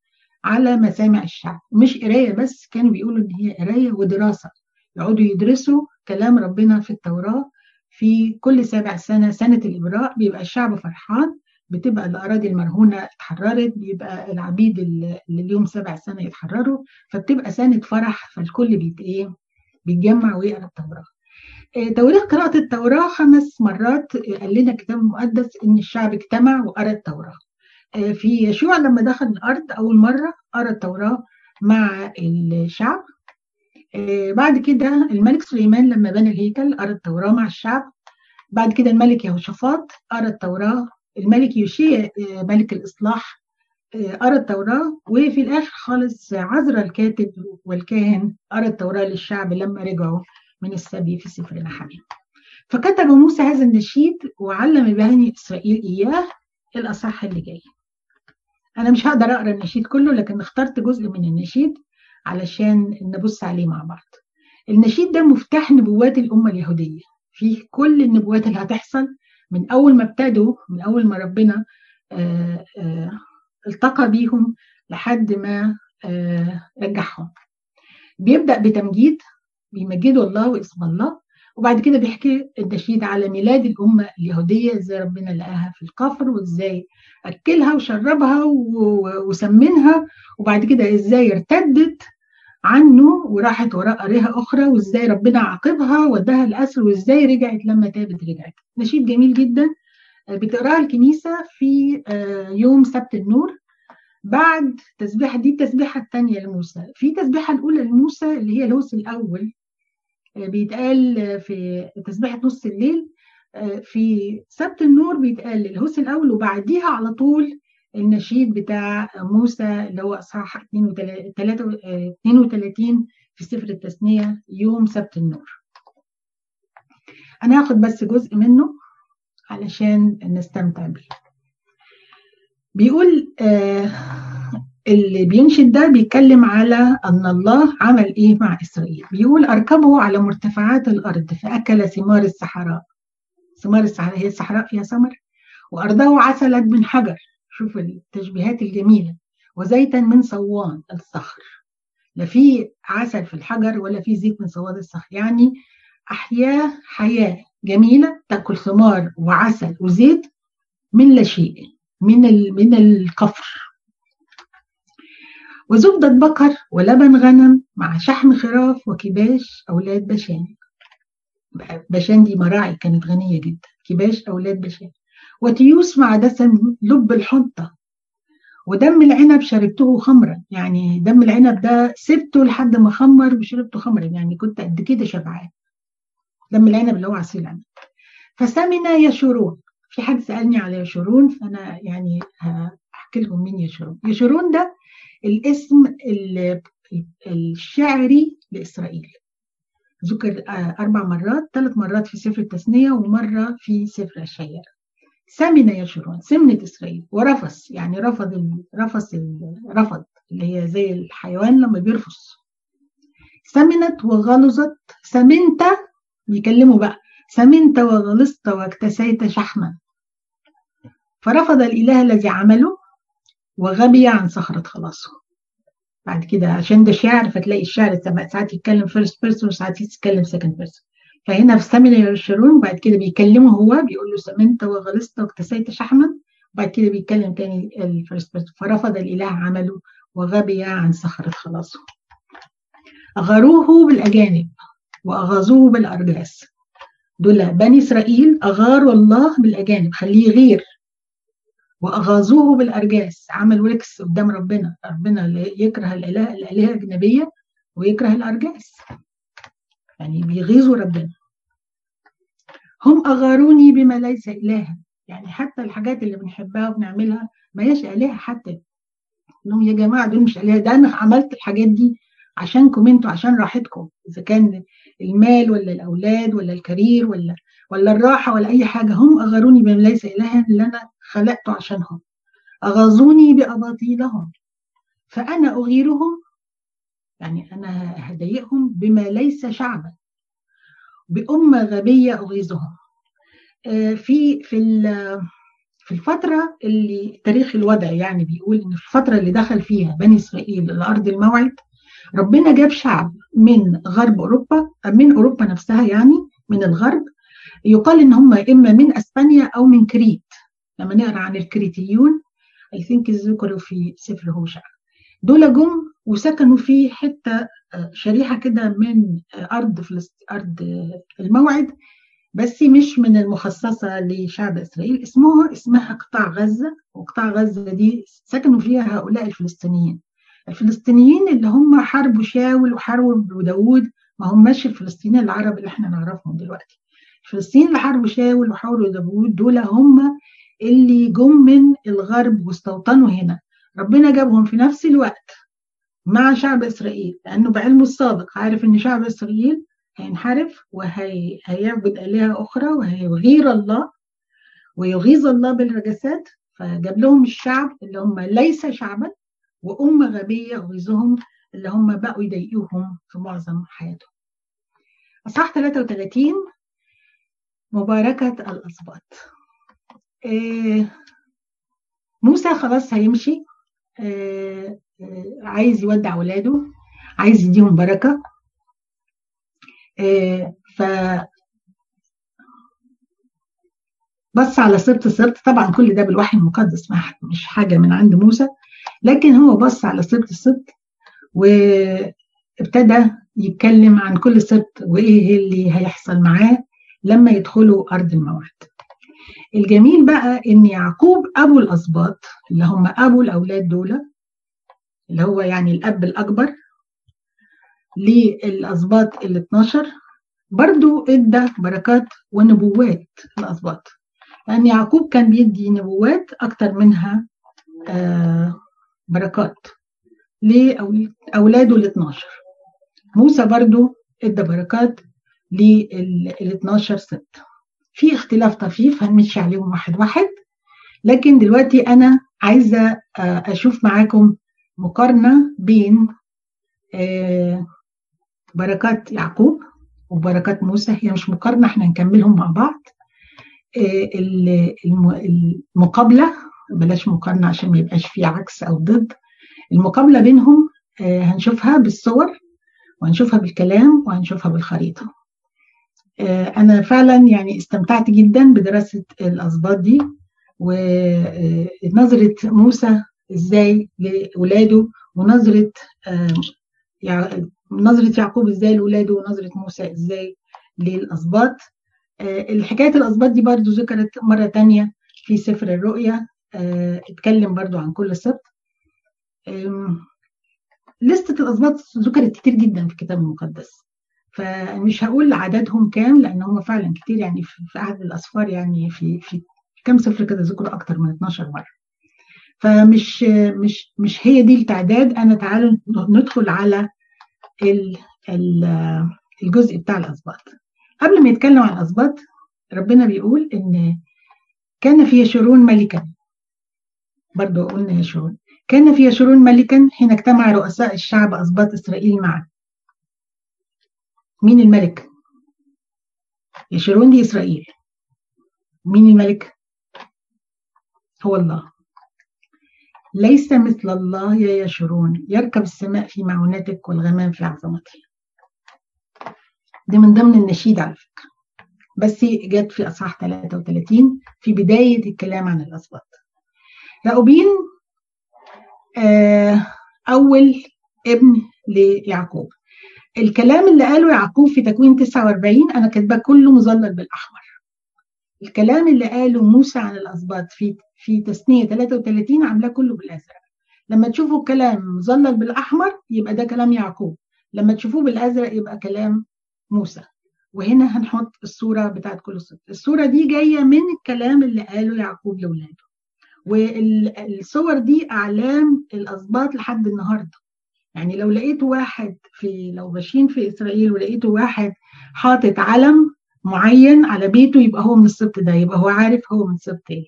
على مسامع الشعب. مش قراية بس كانوا بيقولوا إن هي قراية ودراسة. يقعدوا يدرسوا كلام ربنا في التوراة في كل سابع سنة سنة الإبراء. بيبقى الشعب فرحان بتبقى الأراضي المرهونة اتحررت بيبقى العبيد اللي اليوم سبع سنة يتحرروا. فبتبقى سنة فرح فالكل بيت إيه بيتجمع ويقرأ التوراة. توريخ قراءة التوراة خمس مرات قال لنا الكتاب المقدس إن الشعب اجتمع وقرأ التوراة. في يشوع لما دخل الأرض أول مرة قرأ التوراة مع الشعب. بعد كده الملك سليمان لما بنى الهيكل قرأ التوراة مع الشعب. بعد كده الملك يهوشافاط قرأ التوراة. الملك يوشيا ملك الإصلاح قرأ التوراة. وفي الآخر خالص عزرا الكاتب والكاهن قرأ التوراة للشعب لما رجعوا من السبي في سفر نحمية فكتب موسى هذا النشيد وعلم بني إسرائيل إياه الأصح اللي جاي. أنا مش هقدر أقرأ النشيد كله لكن اخترت جزء من النشيد علشان نبص عليه مع بعض. النشيد ده مفتاح نبوات الأمة اليهودية. فيه كل النبوات اللي هتحصل من أول ما ابتدوا من أول ما ربنا آآ آآ التقى بيهم لحد ما رجعهم. بيبدأ بتمجيد بيمجدوا الله واسم الله. وبعد كده بيحكي النشيد على ميلاد الأمة اليهودية إزاي ربنا لقاها في القفر وإزاي أكلها وشربها وسمنها وبعد كده إزاي ارتدت عنه وراحت وراء آلهة أخرى وإزاي ربنا عاقبها وداها الأسر وإزاي رجعت لما تابت رجعت. نشيد جميل جدا. بتقراها الكنيسة في يوم سبت النور بعد تسبيحة دي التسبيحة الثانية لموسى. في تسبيحة الأولى لموسى اللي هي الهوس الأول. بيتقال في تسبيحة نص الليل في سبت النور بيتقال الهوس الأول وبعديها على طول النشيد بتاع موسى اللي هو أصحاح 32 في سفر التثنيه يوم سبت النور. أنا هاخد بس جزء منه علشان نستمتع بيه. بيقول آه اللي بينشد ده بيتكلم على أن الله عمل إيه مع إسرائيل. بيقول أركبه على مرتفعات الأرض فأكل ثمار الصحراء. ثمار الصحراء هي الصحراء فيها ثمر وأرضه عسلت من حجر. شوف التشبيهات الجميلة. وزيتا من صوان الصخر. لا في عسل في الحجر ولا في زيت من صوان الصخر. يعني احياه حياة جميلة تأكل ثمار وعسل وزيت من لا شيء من من الكفر. وزبدة بقر ولبن غنم مع شحم خراف وكباش أولاد بشان. بشان دي مراعي كانت غنية جدا. كباش أولاد بشان. وتيوس مع دسم لب الحنطة. ودم العنب شربته خمرا. يعني دم العنب ده سبته لحد ما خمر وشربته خمرا. يعني كنت قد كده شبعان. دم العنب اللي هو عصير العنب فسمن يشورون. في حد سألني على يشورون فأنا يعني هحكي لهم مين يشورون. يشورون ده الاسم الشعري لإسرائيل. ذكر أربع مرات ثلاث مرات في سفر التثنية ومرة في سفر الشيار سمن يشورون سمنة إسرائيل ورفس يعني رفض رفس رفض اللي هي زي الحيوان لما بيرفس سمنت وغلظت سمنت بيكلموا بقى سمنت وغلظت واكتسيت شحما. فرفض الإله الذي عمله وغبي عن صخرة خلاصه. بعد كده عشان ده شعر فتلاقي الشعر ساعات يتكلم first person وساعات يتكلم second person فهنا في سمن يشورون بعد كده بيكلمه هو بيقول له سمنت وغلظت واكتسيت شحما. وبعد كده بيتكلم تاني ال first person فرفض الإله عمله وغبي عن صخرة خلاصه. أغروه بالأجانب وأغاظوه بالأرجاس. دول بني إسرائيل أغاروا الله بالأجانب. خليه يغير. وأغاظوه بالأرجاس. عملوا ركس قدام ربنا. ربنا يكره الإله الآلهة الأجنبية ويكره الأرجاس. يعني بيغيظوا ربنا. هم أغاروني بما ليس إلها. يعني حتى الحاجات اللي بنحبها وبنعملها ما هيش آلهة حتى. انهم يا جماعة دول مش آلهة. ده أنا عملت الحاجات دي عشانكم أنتوا عشان راحتكم. إذا كان المال ولا الأولاد ولا الكارير ولا ولا الراحة ولا أي حاجة. هم أغاروني بما ليس إلها. اللي أنا خلقته عشانهم. أغاظوني بأباطيلهم. فأنا أغيرهم يعني أنا هضايقهم بما ليس شعبا. بأمة غبية أغيظهم. في في في الفترة اللي تاريخ الوضع يعني بيقول إن الفترة اللي دخل فيها بني إسرائيل الأرض الموعد ربنا جاب شعب من غرب أوروبا من أوروبا نفسها يعني من الغرب يقال إن هم إما من أسبانيا أو من كريت لما نقرأ عن الكريتيون I think ذكروا في سفر هوشع. دول جم وسكنوا في حتة شريحة كده من أرض فلسط... أرض الموعد بس مش من المخصصة لشعب إسرائيل. اسمها اسمها قطاع غزة وقطاع غزة دي سكنوا فيها هؤلاء الفلسطينيين. الفلسطينيين اللي هم حاربوا شاول وحاربوا داوود ما هماش الفلسطينيين العرب اللي إحنا نعرفهم دلوقتي. الفلسطينيين اللي حاربوا شاول وحاربوا داوود دول هم اللي جم من الغرب واستوطنوا هنا ربنا جابهم في نفس الوقت مع شعب إسرائيل لأنه بعلمه السابق عارف إن شعب إسرائيل هينحرف وهيعبد آلهة أخرى وهيغير الله ويغيظ الله بالرجسات فجاب لهم الشعب اللي هم ليس شعبا وأمة غبية غيظهم اللي هم بقوا يضايقوهم في معظم حياتهم. أصحاح 33 مباركة الأسباط. آه موسى خلاص هيمشي. آه عايز يودع ولاده عايز يديهم بركة. آه ف بص على سبط سبط طبعا كل ده بالوحي المقدس مش حاجة من عند موسى. لكن هو بص على سبط سبط وابتدى يتكلم عن كل سبط وإيه اللي هيحصل معاه لما يدخلوا أرض الموعد. الجميل بقى إن يعقوب أبو الأسباط اللي هم أبو الأولاد دول اللي هو يعني الأب الأكبر للأسباط ال 12 برضو إدى بركات ونبوات الأسباط. لأن يعقوب كان بيدي نبوات أكتر منها آه بركات لأولاده ال 12 موسى برضو إدى بركات لل 12 ست. في اختلاف طفيف هنمشي عليهم واحد واحد. لكن دلوقتي أنا عايزة أشوف معاكم مقارنة بين بركات يعقوب وبركات موسى. هي مش مقارنة إحنا نكملهم مع بعض. المقابلة بلاش مقارنة عشان ما يبقاش في عكس أو ضد. المقابلة بينهم هنشوفها بالصور وهنشوفها بالكلام وهنشوفها بالخريطة. أنا فعلا يعني استمتعت جدا بدراسة الاسباط دي ونظرة موسى إزاي لاولاده ونظرة نظرة يعقوب إزاي لولاده ونظرة موسى إزاي للأسباط الحكاية الأسباط دي برضو ذكرت مرة تانية في سفر الرؤيا اتكلم برضو عن كل سبت. لستة الأسباط ذكرت كتير جدا في الكتاب المقدس. فمش هقول عددهم كام لأن هم فعلا كتير يعني في عهد الأسفار يعني في في كم سفر كده ذكروا أكتر من 12 مرة. فمش مش مش هي دي التعداد. أنا تعالوا ندخل على الجزء بتاع الأسباط. قبل ما يتكلم عن الأسباط ربنا بيقول إن كان في يشورون ملكا. برضو قلنا يشورون. كان في يشورون ملكا حين اجتمع رؤساء الشعب أسباط إسرائيل معا. مين الملك؟ يشورون دي إسرائيل. مين الملك؟ هو الله. ليس مثل الله يا يشورون يركب السماء في معونتك والغمام في عظمته دي من ضمن النشيد على فكرة. بس جت في أصحاح 33 في بداية الكلام عن الأسباط راؤوبين أول ابن ليعقوب. الكلام اللي قاله يعقوب في تكوين 49 أنا كاتباه كله مظلل بالأحمر. الكلام اللي قاله موسى عن الأسباط في في تثنية 33 عاملاه كله بالأزرق. لما تشوفوا الكلام مظلل بالأحمر يبقى ده كلام يعقوب. لما تشوفوه بالأزرق يبقى كلام موسى. وهنا هنحط الصورة بتاعت كل صوت الصورة دي جاية من الكلام اللي قاله يعقوب لأولاده. والصور دي أعلام الأسباط لحد النهاردة. يعني لو لقيت واحد في لو ماشيين في إسرائيل ولقيت واحد حاطط علم معين على بيته يبقى هو من السبط ده يبقى هو عارف هو من سبط إيه.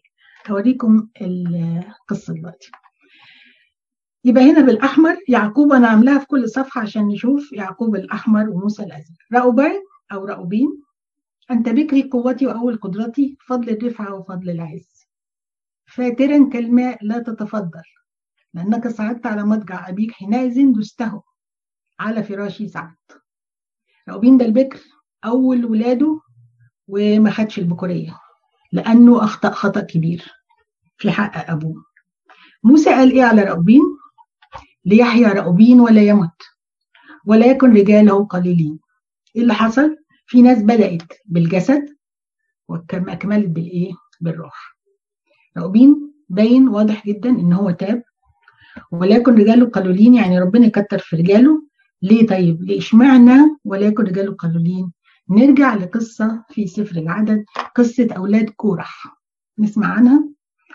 هوريكم القصة دلوقتي. يبقى هنا بالأحمر يعقوب أنا عاملاها في كل صفحة عشان نشوف يعقوب الأحمر وموسى الأزرق. رأوبين أو رأوبين أنت بكري قوتي وأول قدرتي فضل الرفعة وفضل العز. فاترا كالماء لا تتفضل. لأنك صعدت على مضجع أبيك حينئذ دسته على فراشي صعدت رأوبين ده البكر أول ولاده وما خدش البكورية لأنه أخطأ خطأ كبير في حق أبوه. موسى قال إيه على رأوبين؟ ليحيى رأوبين ولا يمت ولا يكن رجاله قليلين. إيه اللي حصل؟ في ناس بدأت بالجسد وأكملت بالإيه؟ بالروح. رأوبين باين واضح جدا إن هو تاب ولكن رجاله قليلين يعني ربنا يكتر في رجاله. ليه طيب؟ اشمعنى ولكن رجاله قليلين؟ نرجع لقصة في سفر العدد قصة أولاد كورح. نسمع عنها؟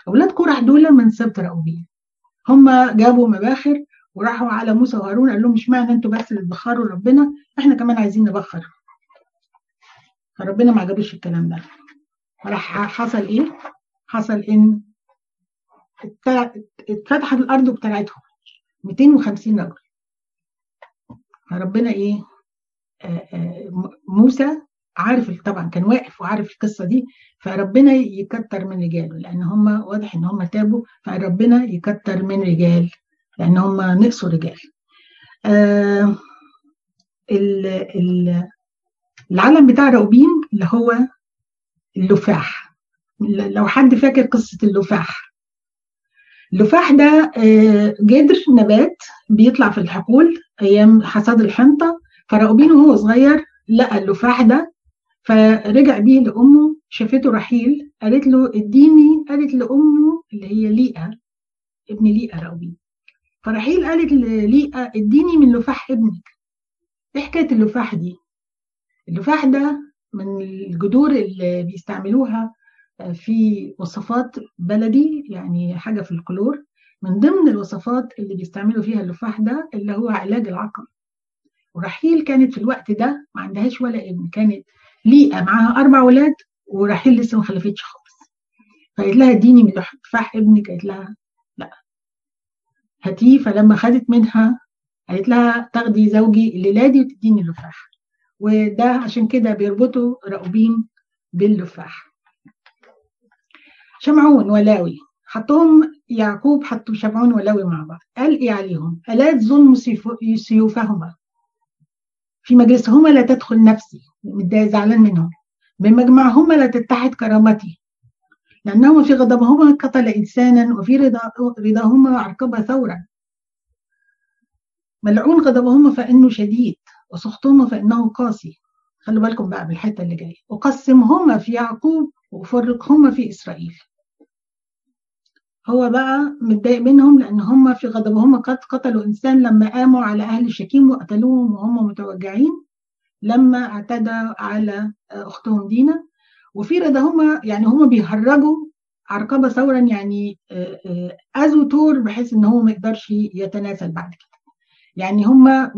أولاد كورح دول من سبط رأوبين هم جابوا مباخر وراحوا على موسى وهارون قال لهم إشمعنى أنتوا بس اللي تبخروا ربنا؟ إحنا كمان عايزين نبخر. فربنا ما عجبوش الكلام ده. راح حصل إيه؟ حصل إن اتفتحت الأرض بتاعتهم 250 رجل فربنا إيه؟ آآ آآ موسى عارف طبعا كان واقف وعارف القصة دي فربنا يكتر من رجاله لأن هم واضح إن هم تابوا فربنا يكتر من رجال لأن هم نقصوا رجال. آه ال ال العلم بتاع راوبين اللي هو اللفاح. لو حد فاكر قصة اللفاح. اللفاح ده آه جدر نبات بيطلع في الحقول أيام حصاد الحنطة. فراؤوبين وهو صغير لقى اللفاح ده فرجع بيه لأمه شافته رحيل قالت له اديني قالت لأمه اللي هي ليئة ابن ليئة راؤوبين فرحيل قالت لليئة اديني من لفاح ابنك. إيه حكاية اللفاح دي؟ اللفاح ده من الجذور اللي بيستعملوها في وصفات بلدي يعني حاجة في الكلور. من ضمن الوصفات اللي بيستعملوا فيها اللفاح ده اللي هو علاج العقم. ورحيل كانت في الوقت ده ما عندهاش ولا ابن كانت ليئة معاها أربع ولاد ورحيل لسه ما خلفتش خالص. فقالت لها اديني من لفاح ابنك. قالت لها لا. هاتيه. فلما خدت منها قالت لها تاخدي زوجي الليلادي وتديني اللفاح. وده عشان كده بيربطوا راؤوبين باللفاح. شمعون ولاوي. حطهم يعقوب حطوا شمعون ولاوي مع بعض. قال إيه عليهم؟ ألا ظلم سيوفهما؟ في مجلسهما لا تدخل نفسي. متضايق زعلان منهم. بمجمعهما لا تتحد كرامتي. لأنهما في غضبهما قتل إنسانا وفي رضا رضاهما أركب ثورا. ملعون غضبهما فإنه شديد وسخطهما فإنه قاسي. خلوا بالكم بقى بالحتة اللي جاية. أقسمهما في يعقوب وأفرقهما في إسرائيل. هو بقى متضايق منهم لأن هم في غضبهم قد قتلوا إنسان لما قاموا على أهل شكيم وقتلوهم وهم متوجعين لما اعتدى على أختهم دينا. وفي رضاهما يعني هم بيهرجوا عرقبة ثورا يعني أذوا تور بحيث إن هو ما يقدرش يتناسل بعد كده. يعني هم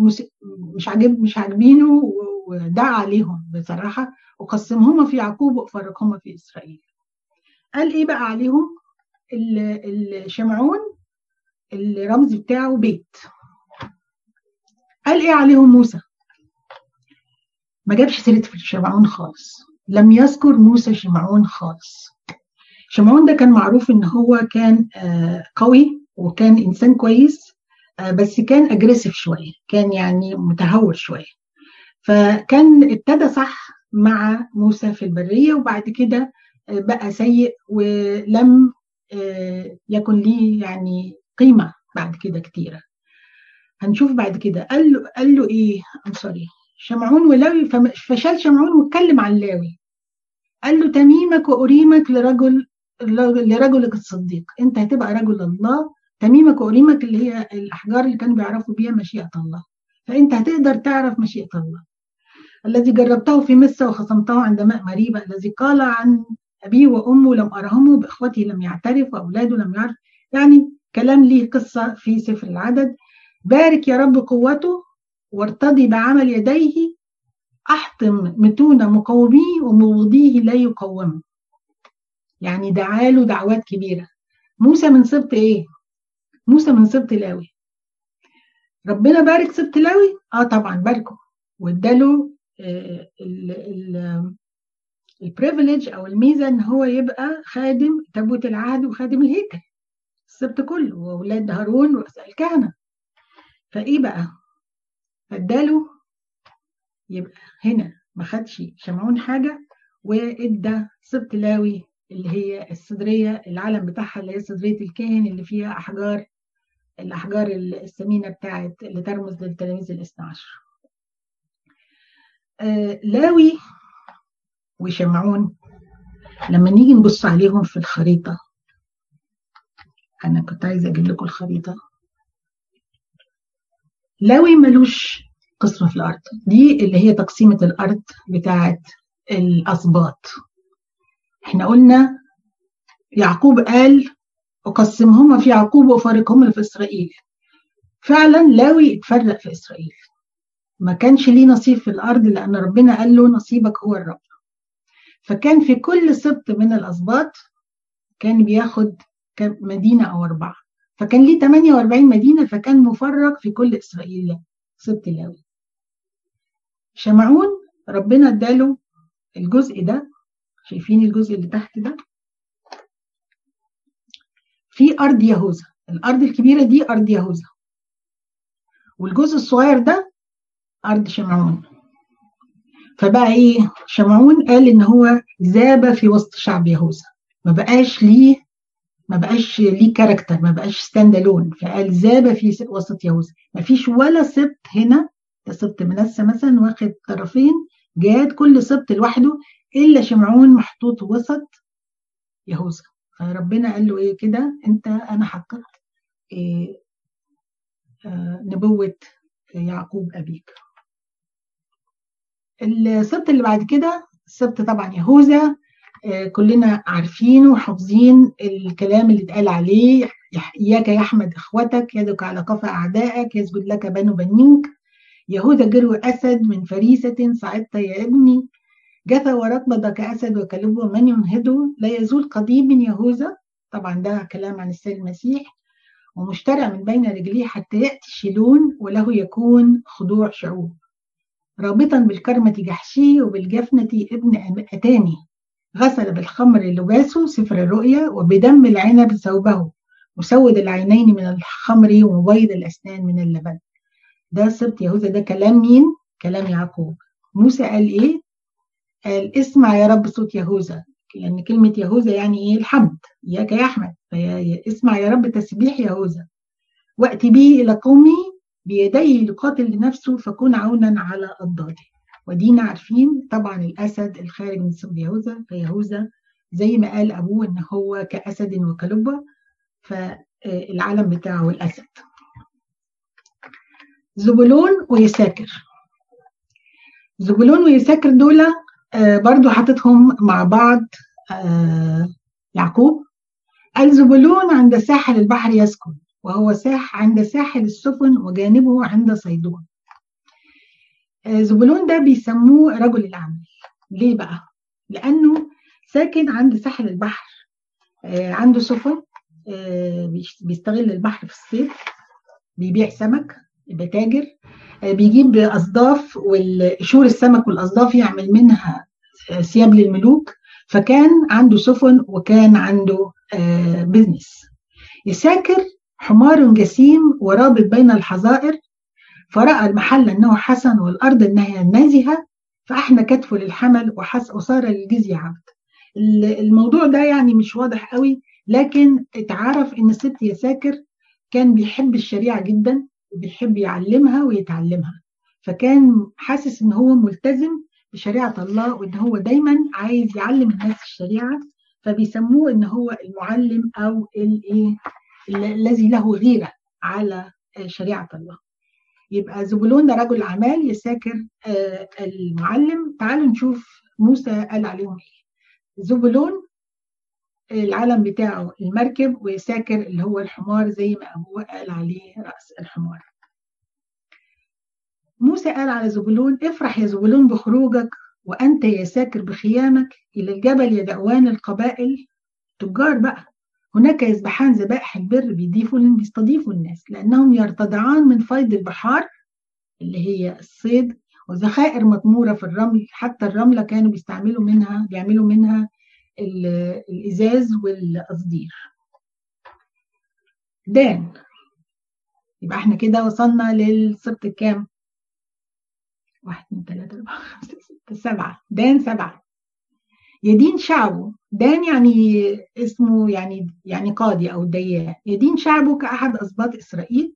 مش عاجب مش عاجبينه ودعا عليهم بصراحة وقسمهما في يعقوب وفرقهما في إسرائيل. قال إيه بقى عليهم؟ الشمعون الرمز بتاعه بيت. قال إيه عليهم موسى؟ ما جابش سيرة شمعون خالص. لم يذكر موسى شمعون خالص. شمعون ده كان معروف إن هو كان قوي وكان إنسان كويس بس كان اجريسيف شوية كان يعني متهور شوية. فكان ابتدى صح مع موسى في البرية وبعد كده بقى سيء ولم يكن ليه يعني قيمة بعد كده كتيرة. هنشوف بعد كده. قال له قال له إيه؟ ام سوري شمعون ولاوي فشال شمعون واتكلم عن لاوي. قال له تميمك وأريمك لرجل لرجلك الصديق. أنت هتبقى رجل الله. تميمك وأريمك اللي هي الأحجار اللي كانوا بيعرفوا بيها مشيئة الله. فأنت هتقدر تعرف مشيئة الله. الذي جربته في مصر وخصمته عند ماء مريبة. الذي قال عن أبيه وأمه لم أرهمه بإخوته لم يعترف وأولاده لم يعرف. يعني كلام ليه قصة في سفر العدد. بارك يا رب قوته وارتضي بعمل يديه. أحطم متون مقوميه ومبغضيه لا يقوموا يعني دعاله دعوات كبيرة. موسى من سبط إيه؟ موسى من سبط لاوي. ربنا بارك سبط لاوي؟ آه طبعا باركه. واداله ال privilege أو الميزه ان هو يبقى خادم تابوت العهد وخادم الهيكل. السبت كله وأولاد هارون رؤساء الكهنه فإيه بقى؟ فاداله يبقى هنا ما خدش شمعون حاجة وإدى سبت لاوي اللي هي الصدرية العلم بتاعها اللي هي صدرية الكاهن اللي فيها أحجار الأحجار الثمينة بتاعت اللي ترمز للتلاميذ الإثنى عشر. آه لاوي وشمعون لما نيجي نبص عليهم في الخريطة أنا كنت عايزة أجيب لكم الخريطة. لاوي ملوش قسم في الأرض. دي اللي هي تقسيمة الأرض بتاعة الأسباط. إحنا قلنا يعقوب قال أقسمهما في يعقوب وأفارقهما في إسرائيل. فعلا لاوي اتفرق في إسرائيل. ما كانش ليه نصيب في الأرض لأن ربنا قال له نصيبك هو الرب. فكان في كل سبط من الأسباط كان بياخد مدينة أو أربعة. فكان ليه 48 مدينة فكان مفرق في كل إسرائيل سبط لاوي شمعون ربنا اداله الجزء ده. شايفين الجزء اللي تحت ده؟ في أرض يهوذا. الأرض الكبيرة دي أرض يهوذا. والجزء الصغير ده أرض شمعون. فبقى إيه شمعون قال إن هو ذاب في وسط شعب يهوذا. ما بقاش ليه ما بقاش ليه character ما بقاش stand alone فقال ذاب في وسط يهوذا. ما فيش ولا سبط هنا. ده سبط منسى مثلا واخد طرفين. جاد كل سبط لوحده إلا شمعون محطوط وسط يهوذا. فربنا قال له إيه كده؟ أنت أنا حققت إيه آه نبوة يعقوب أبيك. السبت اللي بعد كده السبت طبعا يهوذا كلنا عارفين وحافظين الكلام اللي اتقال عليه. إياك يحمد إخوتك يدك على قفا أعدائك يسجد لك بنو بنيك. يهوذا جرو أسد من فريسة صعدت يا ابني. جثى وركبة كأسد وكلبه من ينهضه لا يزول قضيب من يهوذا. طبعا ده كلام عن السيد المسيح. ومشترع من بين رجليه حتى يأتي شيلون وله يكون خضوع شعوب. رابطا بالكرمة جحشي وبالجفنة ابن أتاني. غسل بالخمر لباسه سفر الرؤيا وبدم العنب ثوبه مسود العينين من الخمر ومبيض الأسنان من اللبن. ده سبط يهوذا ده كلام مين؟ كلام يعقوب. موسى قال إيه؟ قال اسمع يا رب صوت يهوذا لأن كلمة يهوذا يعني إيه؟ الحمد. إياك يا أحمد. اسمع يا رب تسبيح يهوذا وأتي به إلى قومي بيديه لقاتل لنفسه فكون عونا على الضاده ودينا عارفين طبعا الأسد الخارج من سب يهوذا فيهوذا زي ما قال أبوه إن هو كأسد وكلبة فالعلم بتاعه الأسد. زبلون ويساكر. زبلون ويساكر دول برضو حاططهم مع بعض يعقوب. الزبلون عند ساحل البحر يسكن. وهو ساح عند ساحل السفن وجانبه عند صيدون زبلون ده بيسموه رجل الأعمال ليه بقى؟ لأنه ساكن عند ساحل البحر. عنده سفن بيستغل البحر في الصيف. بيبيع سمك يبقى تاجر. بيجيب أصداف والشور السمك والأصداف يعمل منها ثياب للملوك. فكان عنده سفن وكان عنده بزنس يساكر حمار جسيم ورابط بين الحظائر فرأى المحل أنه حسن والأرض أنها نازهة فأحنى كتفه للحمل وحس وصار للجزية عبد. الموضوع ده يعني مش واضح قوي لكن اتعرف إن الست يساكر كان بيحب الشريعة جدا وبيحب يعلمها ويتعلمها. فكان حاسس إن هو ملتزم بشريعة الله وإن هو دايما عايز يعلم الناس الشريعة فبيسموه إن هو المعلم أو الايه الذي له غيرة على شريعة الله. يبقى زبلون ده رجل أعمال يساكر المعلم. تعالوا نشوف موسى قال عليهم إيه. زبلون العلم بتاعه المركب ويساكر اللي هو الحمار زي ما أبوه قال عليه رأس الحمار. موسى قال على زبلون افرح يا زبلون بخروجك وأنت يا ساكر بخيامك. إلى الجبل يدعوان القبائل. تجار بقى. هناك يذبحان ذبائح البر بيضيفوا بيستضيفوا الناس لأنهم يرتضعان من فيض البحار اللي هي الصيد وذخائر مطمورة في الرمل حتى الرملة كانوا بيستعملوا منها بيعملوا منها الإزاز والقصدير. دان يبقى إحنا كده وصلنا للسبت الكام؟ واحد اثنين ثلاثة أربعة خمسة ستة سبعة. دان سبعة. يدين شعبه. دان يعني اسمه يعني يعني قاضي أو ديان. يدين شعبه كأحد أسباط إسرائيل.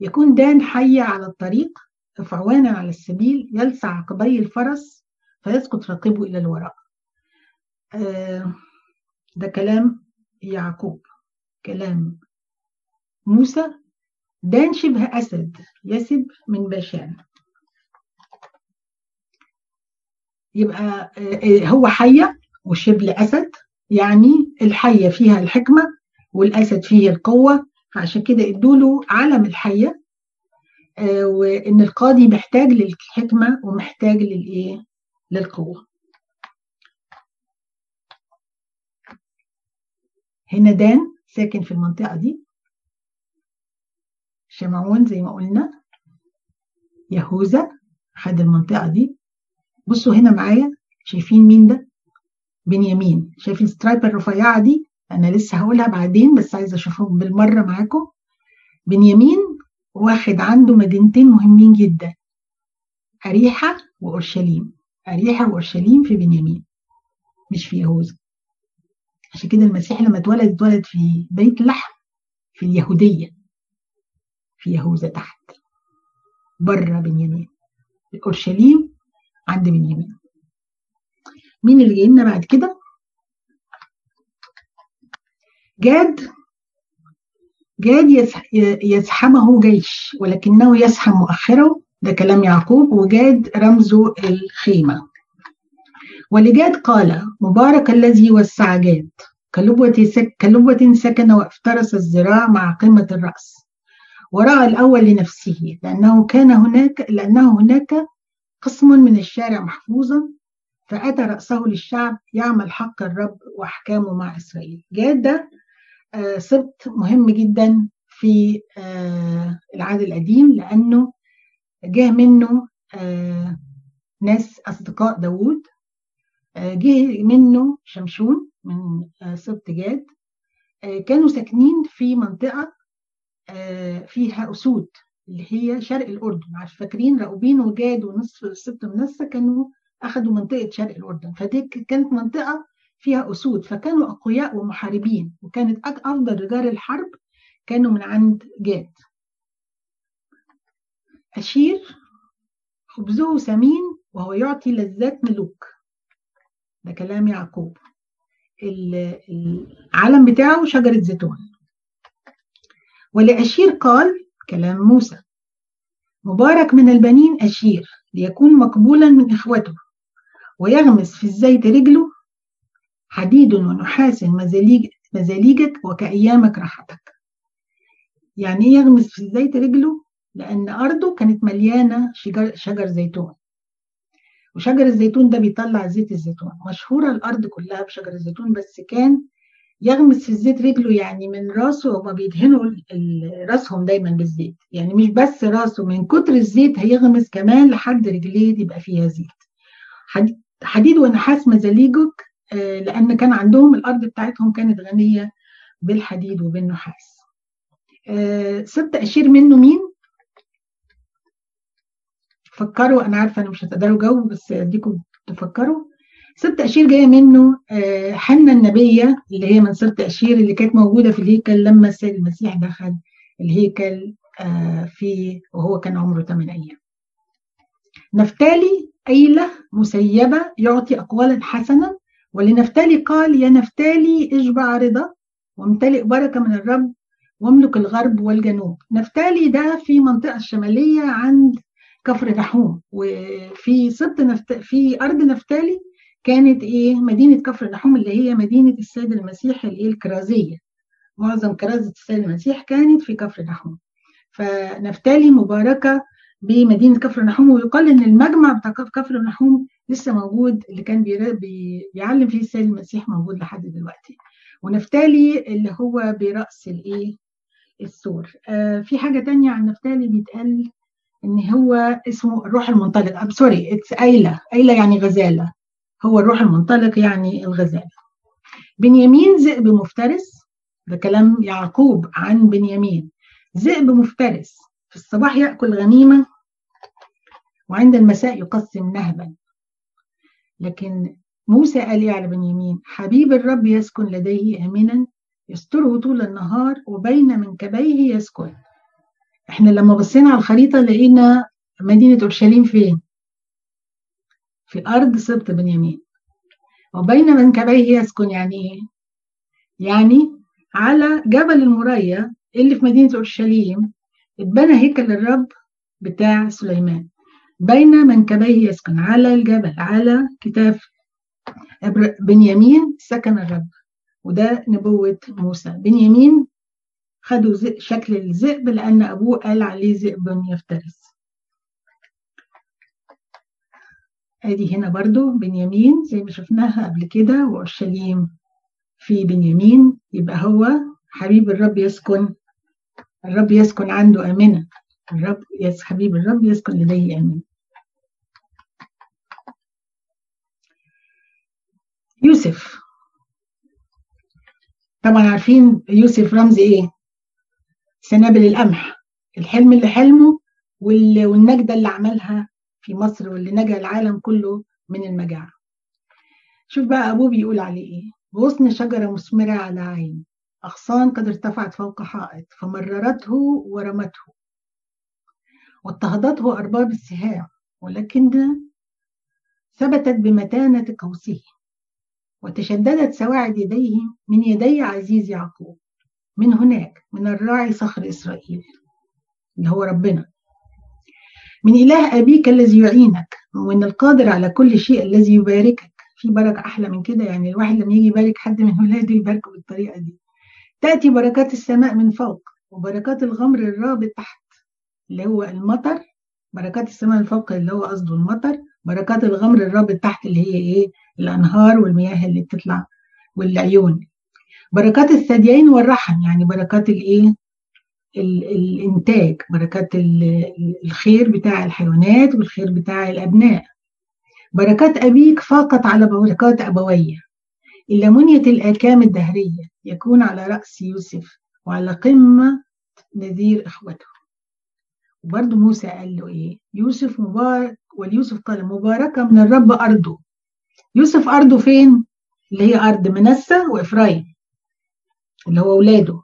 يكون دان حي على الطريق فعوانا على السبيل يلسع عقبي الفرس فيسقط راقبه إلى الوراء. آه ده كلام يعقوب. كلام موسى. دان شبه أسد يسب من باشان يبقى آه هو حية وشبل أسد يعني الحية فيها الحكمة والأسد فيه القوة. فعشان كده ادوله علم الحية آه وإن القاضي محتاج للحكمة ومحتاج للإيه؟ للقوة. هنا دان ساكن في المنطقة دي. شمعون زي ما قلنا. يهوذا خد المنطقة دي. بصوا هنا معايا شايفين مين ده؟ بنيامين. شايفين سترايب الرفيعة دي؟ أنا لسه هقولها بعدين بس عايزة أشوفهم بالمرة معاكم. بنيامين واخد عنده مدينتين مهمين جدا أريحة وأورشليم. أريحة وأورشليم في بنيامين مش في يهوذا. عشان كده المسيح لما اتولد اتولد في بيت لحم في اليهودية في يهوذا تحت بره بنيامين. أورشليم عند بنيامين مين اللي جاي لنا بعد كده؟ جاد جاد يزحمه جيش ولكنه يزحم مؤخره ده كلام يعقوب وجاد رمزه الخيمة. ولجاد قال مبارك الذي وسع جاد. كلبوة, سك كلبوة سكن وافترس الذراع مع قمة الرأس. ورأى الأول لنفسه لأنه كان هناك لأنه هناك قسم من الشارع محفوظا فأتى رأسه للشعب يعمل حق الرب وأحكامه مع إسرائيل. جاد ده آه سبط مهم جدا في آه العهد القديم لأنه جاء منه آه ناس أصدقاء داوود جه منه شمشون من سبط جاد كانوا ساكنين في منطقة فيها أسود. اللي هي شرق الأردن. عارف فاكرين راؤوبين وجاد ونصف سبط منسى كانوا أخذوا منطقة شرق الأردن. فدي كانت منطقة فيها أسود فكانوا أقوياء ومحاربين وكانت أفضل رجال الحرب كانوا من عند جاد. أشير خبزه سمين وهو يعطي لذات ملوك. ده كلام يعقوب. العلم بتاعه شجرة زيتون. ولأشير قال كلام موسى. مبارك من البنين أشير ليكون مقبولا من إخوته ويغمس في الزيت رجله. حديد ونحاس مزاليج مزاليجك وكأيامك راحتك. يعني إيه يغمس في الزيت رجله؟ لأن أرضه كانت مليانة شجر, شجر زيتون. وشجر الزيتون ده بيطلع زيت الزيتون. مشهورة الأرض كلها بشجر الزيتون بس كان يغمس في الزيت رجله يعني من راسه هما بيدهنوا راسهم دايما بالزيت. يعني مش بس راسه من كتر الزيت هيغمس كمان لحد رجليه يبقى فيها زيت. حديد ونحاس مزاليجك لأن كان عندهم الأرض بتاعتهم كانت غنية بالحديد وبالنحاس. سبت أشير منه مين؟ فكروا أنا عارفة أنا مش هتقدروا جو بس أديكم تفكروا. سبت أشير جاية منه حنة النبية اللي هي من سبت أشير اللي كانت موجودة في الهيكل لما السيد المسيح دخل الهيكل في وهو كان عمره 8 أيام. نفتالي أيلة مسيبة يعطي أقوالا حسنة ولنفتالي قال يا نفتالي اشبع رضا وامتلئ بركة من الرب واملك الغرب والجنوب. نفتالي ده في منطقة الشمالية عند كفر نحوم وفي سبط نفت... في أرض نفتالي كانت إيه؟ مدينة كفر نحوم اللي هي مدينة السيد المسيح اللي هي الكرازية. معظم كرازة السيد المسيح كانت في كفر نحوم فنفتالي مباركة بمدينة كفر نحوم ويقال إن المجمع بتاع كفر نحوم لسه موجود اللي كان بي... بيعلم فيه السيد المسيح موجود لحد دلوقتي. ونفتالي اللي هو برأس الإيه؟ السور. آه في حاجة تانية عن نفتالي بيتقال إن هو اسمه الروح المنطلق I'm sorry it's أيلة أيلة يعني غزالة. هو الروح المنطلق يعني الغزالة. بنيامين ذئب مفترس ده كلام يعقوب عن بنيامين. ذئب مفترس في الصباح يأكل غنيمة وعند المساء يقسم نهبا. لكن موسى قال إيه على بنيامين؟ حبيب الرب يسكن لديه آمنا يستره طول النهار وبين منكبيه يسكن. إحنا لما بصينا على الخريطة لقينا مدينة أورشليم فين؟ في أرض سبط بنيامين. وبين منكبيه يسكن يعني إيه يعني على جبل المريا اللي في مدينة أورشليم اتبنى هيكل الرب بتاع سليمان. بين منكبيه يسكن على الجبل على كتاف بنيامين سكن الرب. وده نبوة موسى. بنيامين خدوا شكل الذئب لأن أبوه قال عليه ذئب يفترس. ادي هنا برضو بنيامين زي ما شفناها قبل كده وأورشليم في بنيامين يبقى هو حبيب الرب يسكن الرب يسكن عنده آمنة. الرب يس حبيب الرب يسكن لديه آمنة. يوسف. طبعا عارفين يوسف رمز إيه؟ سنابل القمح. الحلم اللي حلمه والنجدة اللي عملها في مصر واللي نجا العالم كله من المجاعة. شوف بقى أبوه بيقول عليه إيه؟ غصن شجرة مثمرة على عين أغصان قد ارتفعت فوق حائط فمررته ورمته واضطهدته أرباب السهام ولكن ثبتت بمتانة قوسه وتشددت سواعد يديه من يدي عزيز يعقوب من هناك من الراعي صخر إسرائيل اللي هو ربنا. من إله أبيك الذي يعينك ومن القادر على كل شيء الذي يباركك. في بركة أحلى من كده يعني الواحد لما يجي يبارك حد من ولاده يباركه بالطريقة دي. تأتي بركات السماء من فوق وبركات الغمر الرابط تحت اللي هو المطر. بركات السماء من فوق اللي هو قصده المطر. بركات الغمر الرابط تحت اللي هي إيه؟ الأنهار والمياه اللي بتطلع والعيون. بركات الثديين والرحم يعني بركات الإيه؟ الإنتاج بركات الخير بتاع الحيوانات والخير بتاع الأبناء. بركات أبيك فاقت على بركات ابويه إلا منية الآكام الدهرية. يكون على رأس يوسف وعلى قمة نذير إخوته. وبرضه موسى قال له إيه؟ يوسف مبارك وليوسف قال مباركة من الرب أرضه. يوسف أرضه فين؟ اللي هي أرض منسى وإفرايم اللي هو أولاده.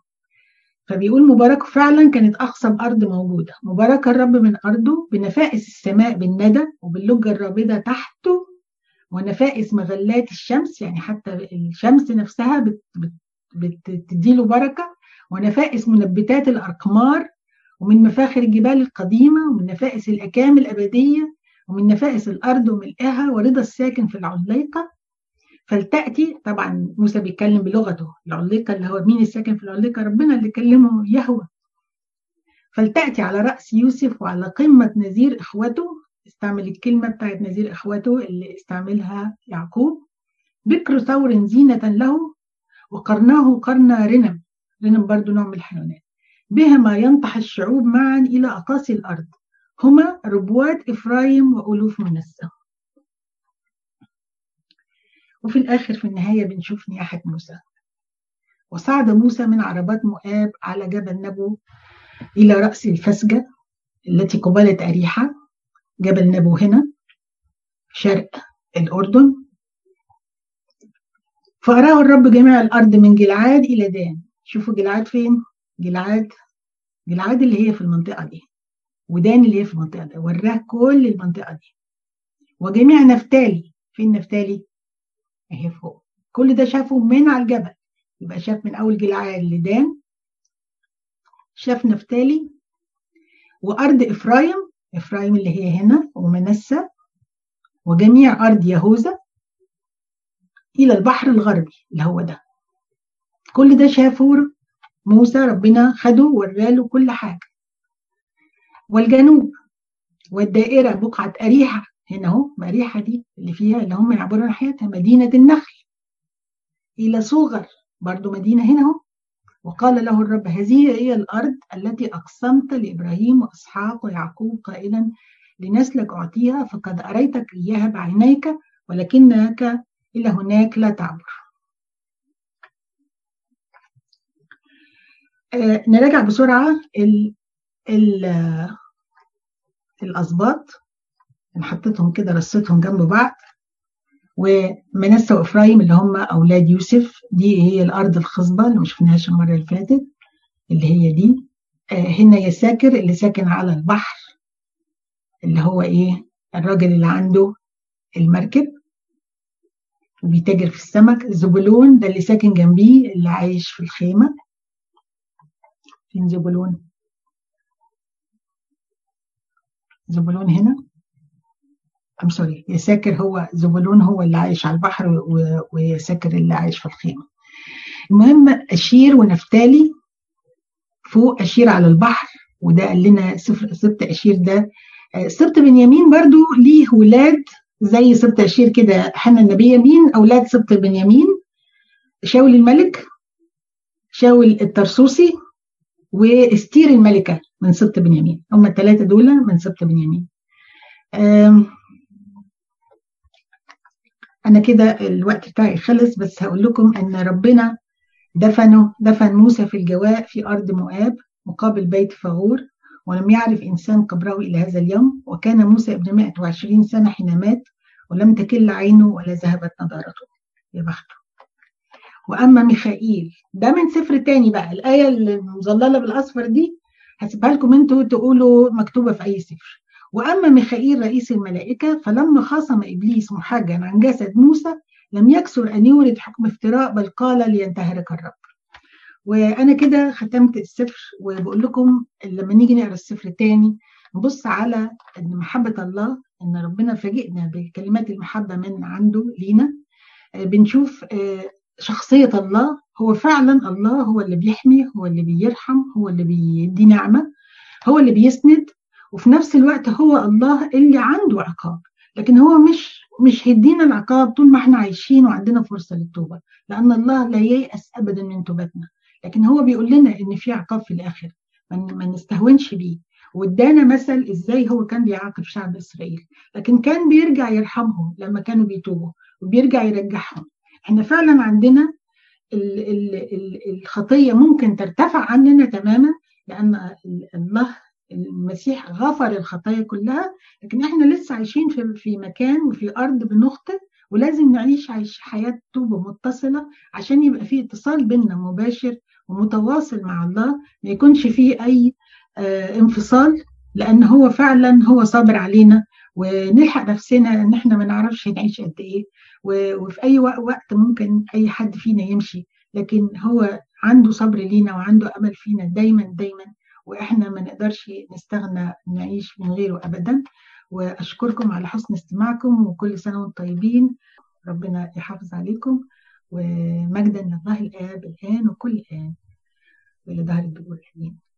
فبيقول مبارك فعلا كانت أخصب أرض موجودة. مبارك الرب من أرضه بنفائس السماء بالندى وباللجة الرابضة تحته ونفائس مغلات الشمس يعني حتى الشمس نفسها بت بت بتديله بركة ونفائس منبتات الأرقمار ومن مفاخر الجبال القديمة ومن نفائس الأكام الأبدية ومن نفائس الأرض وملئها ورضا الساكن في العليقة. فلتأتي طبعا موسى بيتكلم بلغته العليقة اللي هو مين الساكن في العليقة ربنا اللي كلمه يهوى. فلتأتي على رأس يوسف وعلى قمة نذير إخوته استعمل الكلمة بتاعت نذير إخوته اللي استعملها يعقوب. بكر ثور زينة له وقرناه قرن رنم. رنم برضو نوع من الحيوانات. بهما ينطح الشعوب معا إلى أقاصي الأرض. هما ربوات إفرايم وألوف منسى وفي الآخر في النهاية بنشوف نياحة موسى. وصعد موسى من عربات مؤاب على جبل نبو إلى رأس الفسجة التي قبالة أريحة. جبل نبو هنا شرق الأردن. فأراه الرب جميع الأرض من جلعاد إلى دان. شوفوا جلعاد فين؟ جلعاد جلعاد اللي هي في المنطقة دي ودان اللي هي في المنطقة دي. وراه كل المنطقة دي. وجميع نفتالي. فين نفتالي؟ اهي فوق كل ده شافه من على الجبل. يبقى شاف من أول جلعاد لدان. شاف نفتالي. وأرض إفرايم. إفرايم اللي هي هنا ومنسى. وجميع أرض يهوذا. إلى البحر الغربي اللي هو ده. كل ده شافه موسى ربنا خده وراله كل حاجة. والجنوب. والدائرة بقعة أريحا. هنا اهو أريحا دي اللي فيها اللي هم يعبروا ناحيتها مدينة النخل. إلى صغر برضو مدينة هنا اهو. وقال له الرب هذه هي الأرض التي أقسمت لإبراهيم وإسحاق ويعقوب قائلا لنسلك أعطيها فقد أريتك إياها بعينيك ولكنك إلى هناك لا تعبر. آه نراجع بسرعة ال ال الأسباط. حطيتهم كده رصيتهم جنب بعض. ومنسى وإفرايم اللي هم أولاد يوسف دي هي الأرض الخصبة اللي ما شفناهاش المرة اللي فاتت اللي هي دي. آه هنا يساكر اللي ساكن على البحر اللي هو إيه الراجل اللي عنده المركب وبيتاجر في السمك. زبلون ده اللي ساكن جنبيه اللي عايش في الخيمة. فين زبلون زبولون هنا. I'm sorry يساكر هو زبولون هو اللي عايش على البحر ويساكر اللي عايش في الخيمة. المهم أشير ونفتالي فوق أشير على البحر وده قال لنا سبط أشير ده. سبط بنيامين برضو ليه ولاد زي سبط أشير كده. حنا النبي مين أولاد سبط بنيامين. شاول الملك شاول الطرسوسي واستير الملكة من سبت بنيامين. هم الثلاثة دول من سبت بنيامين. أنا كده الوقت بتاعي خلص بس هقول لكم إن ربنا دفنه دفن موسى في الجواء في أرض مؤاب مقابل بيت فغور ولم يعرف إنسان قبره إلى هذا اليوم وكان موسى ابن 120 سنة حين مات ولم تكل عينه ولا ذهبت نضارته. يا بخته وأما ميخائيل ده من سفر تاني بقى الآية المظللة بالأصفر دي هسيبها لكم أنتوا تقولوا مكتوبة في أي سفر. وأما ميخائيل رئيس الملائكة فلما خاصم إبليس محاجا عن جسد موسى لم يكسر أن يورد حكم افتراء بل قال لينتهرك الرب. وأنا كده ختمت السفر وبقول لكم لما نيجي نقرأ السفر تاني نبص على إن محبة الله إن ربنا فاجئنا بكلمات المحبة من عنده لينا. بنشوف شخصية الله. هو فعلا الله هو اللي بيحمي هو اللي بيرحم هو اللي بيدي نعمة هو اللي بيسند. وفي نفس الوقت هو الله اللي عنده عقاب. لكن هو مش مش هيدينا العقاب طول ما إحنا عايشين وعندنا فرصة للتوبة لأن الله لا ييأس أبدا من توبتنا. لكن هو بيقول لنا إن في عقاب في الآخر ما نستهونش بيه. وادانا مثل إزاي هو كان بيعاقب شعب إسرائيل. لكن كان بيرجع يرحمهم لما كانوا بيتوبوا وبيرجع يرجعهم. إحنا فعلا عندنا ال ال ال الخطية ممكن ترتفع عننا تماما لأن الله المسيح غفر الخطايا كلها لكن إحنا لسه عايشين في في مكان وفي أرض بنخطئ ولازم نعيش عيش حياه توبه متصله عشان يبقى في اتصال بيننا مباشر ومتواصل مع الله ما يكونش فيه أي انفصال لأن هو فعلا هو صابر علينا ونلحق نفسنا إن إحنا ما نعرفش نعيش قد إيه وفي أي وقت ممكن أي حد فينا يمشي لكن هو عنده صبر لينا وعنده أمل فينا دايما دايما. وإحنا ما نقدرش نستغنى نعيش من غيره أبدا. وأشكركم على حسن استماعكم وكل سنة وأنتم طيبين. ربنا يحافظ عليكم. ومجدا لله الآب الآن وكل آن ولدهر الدهور الحين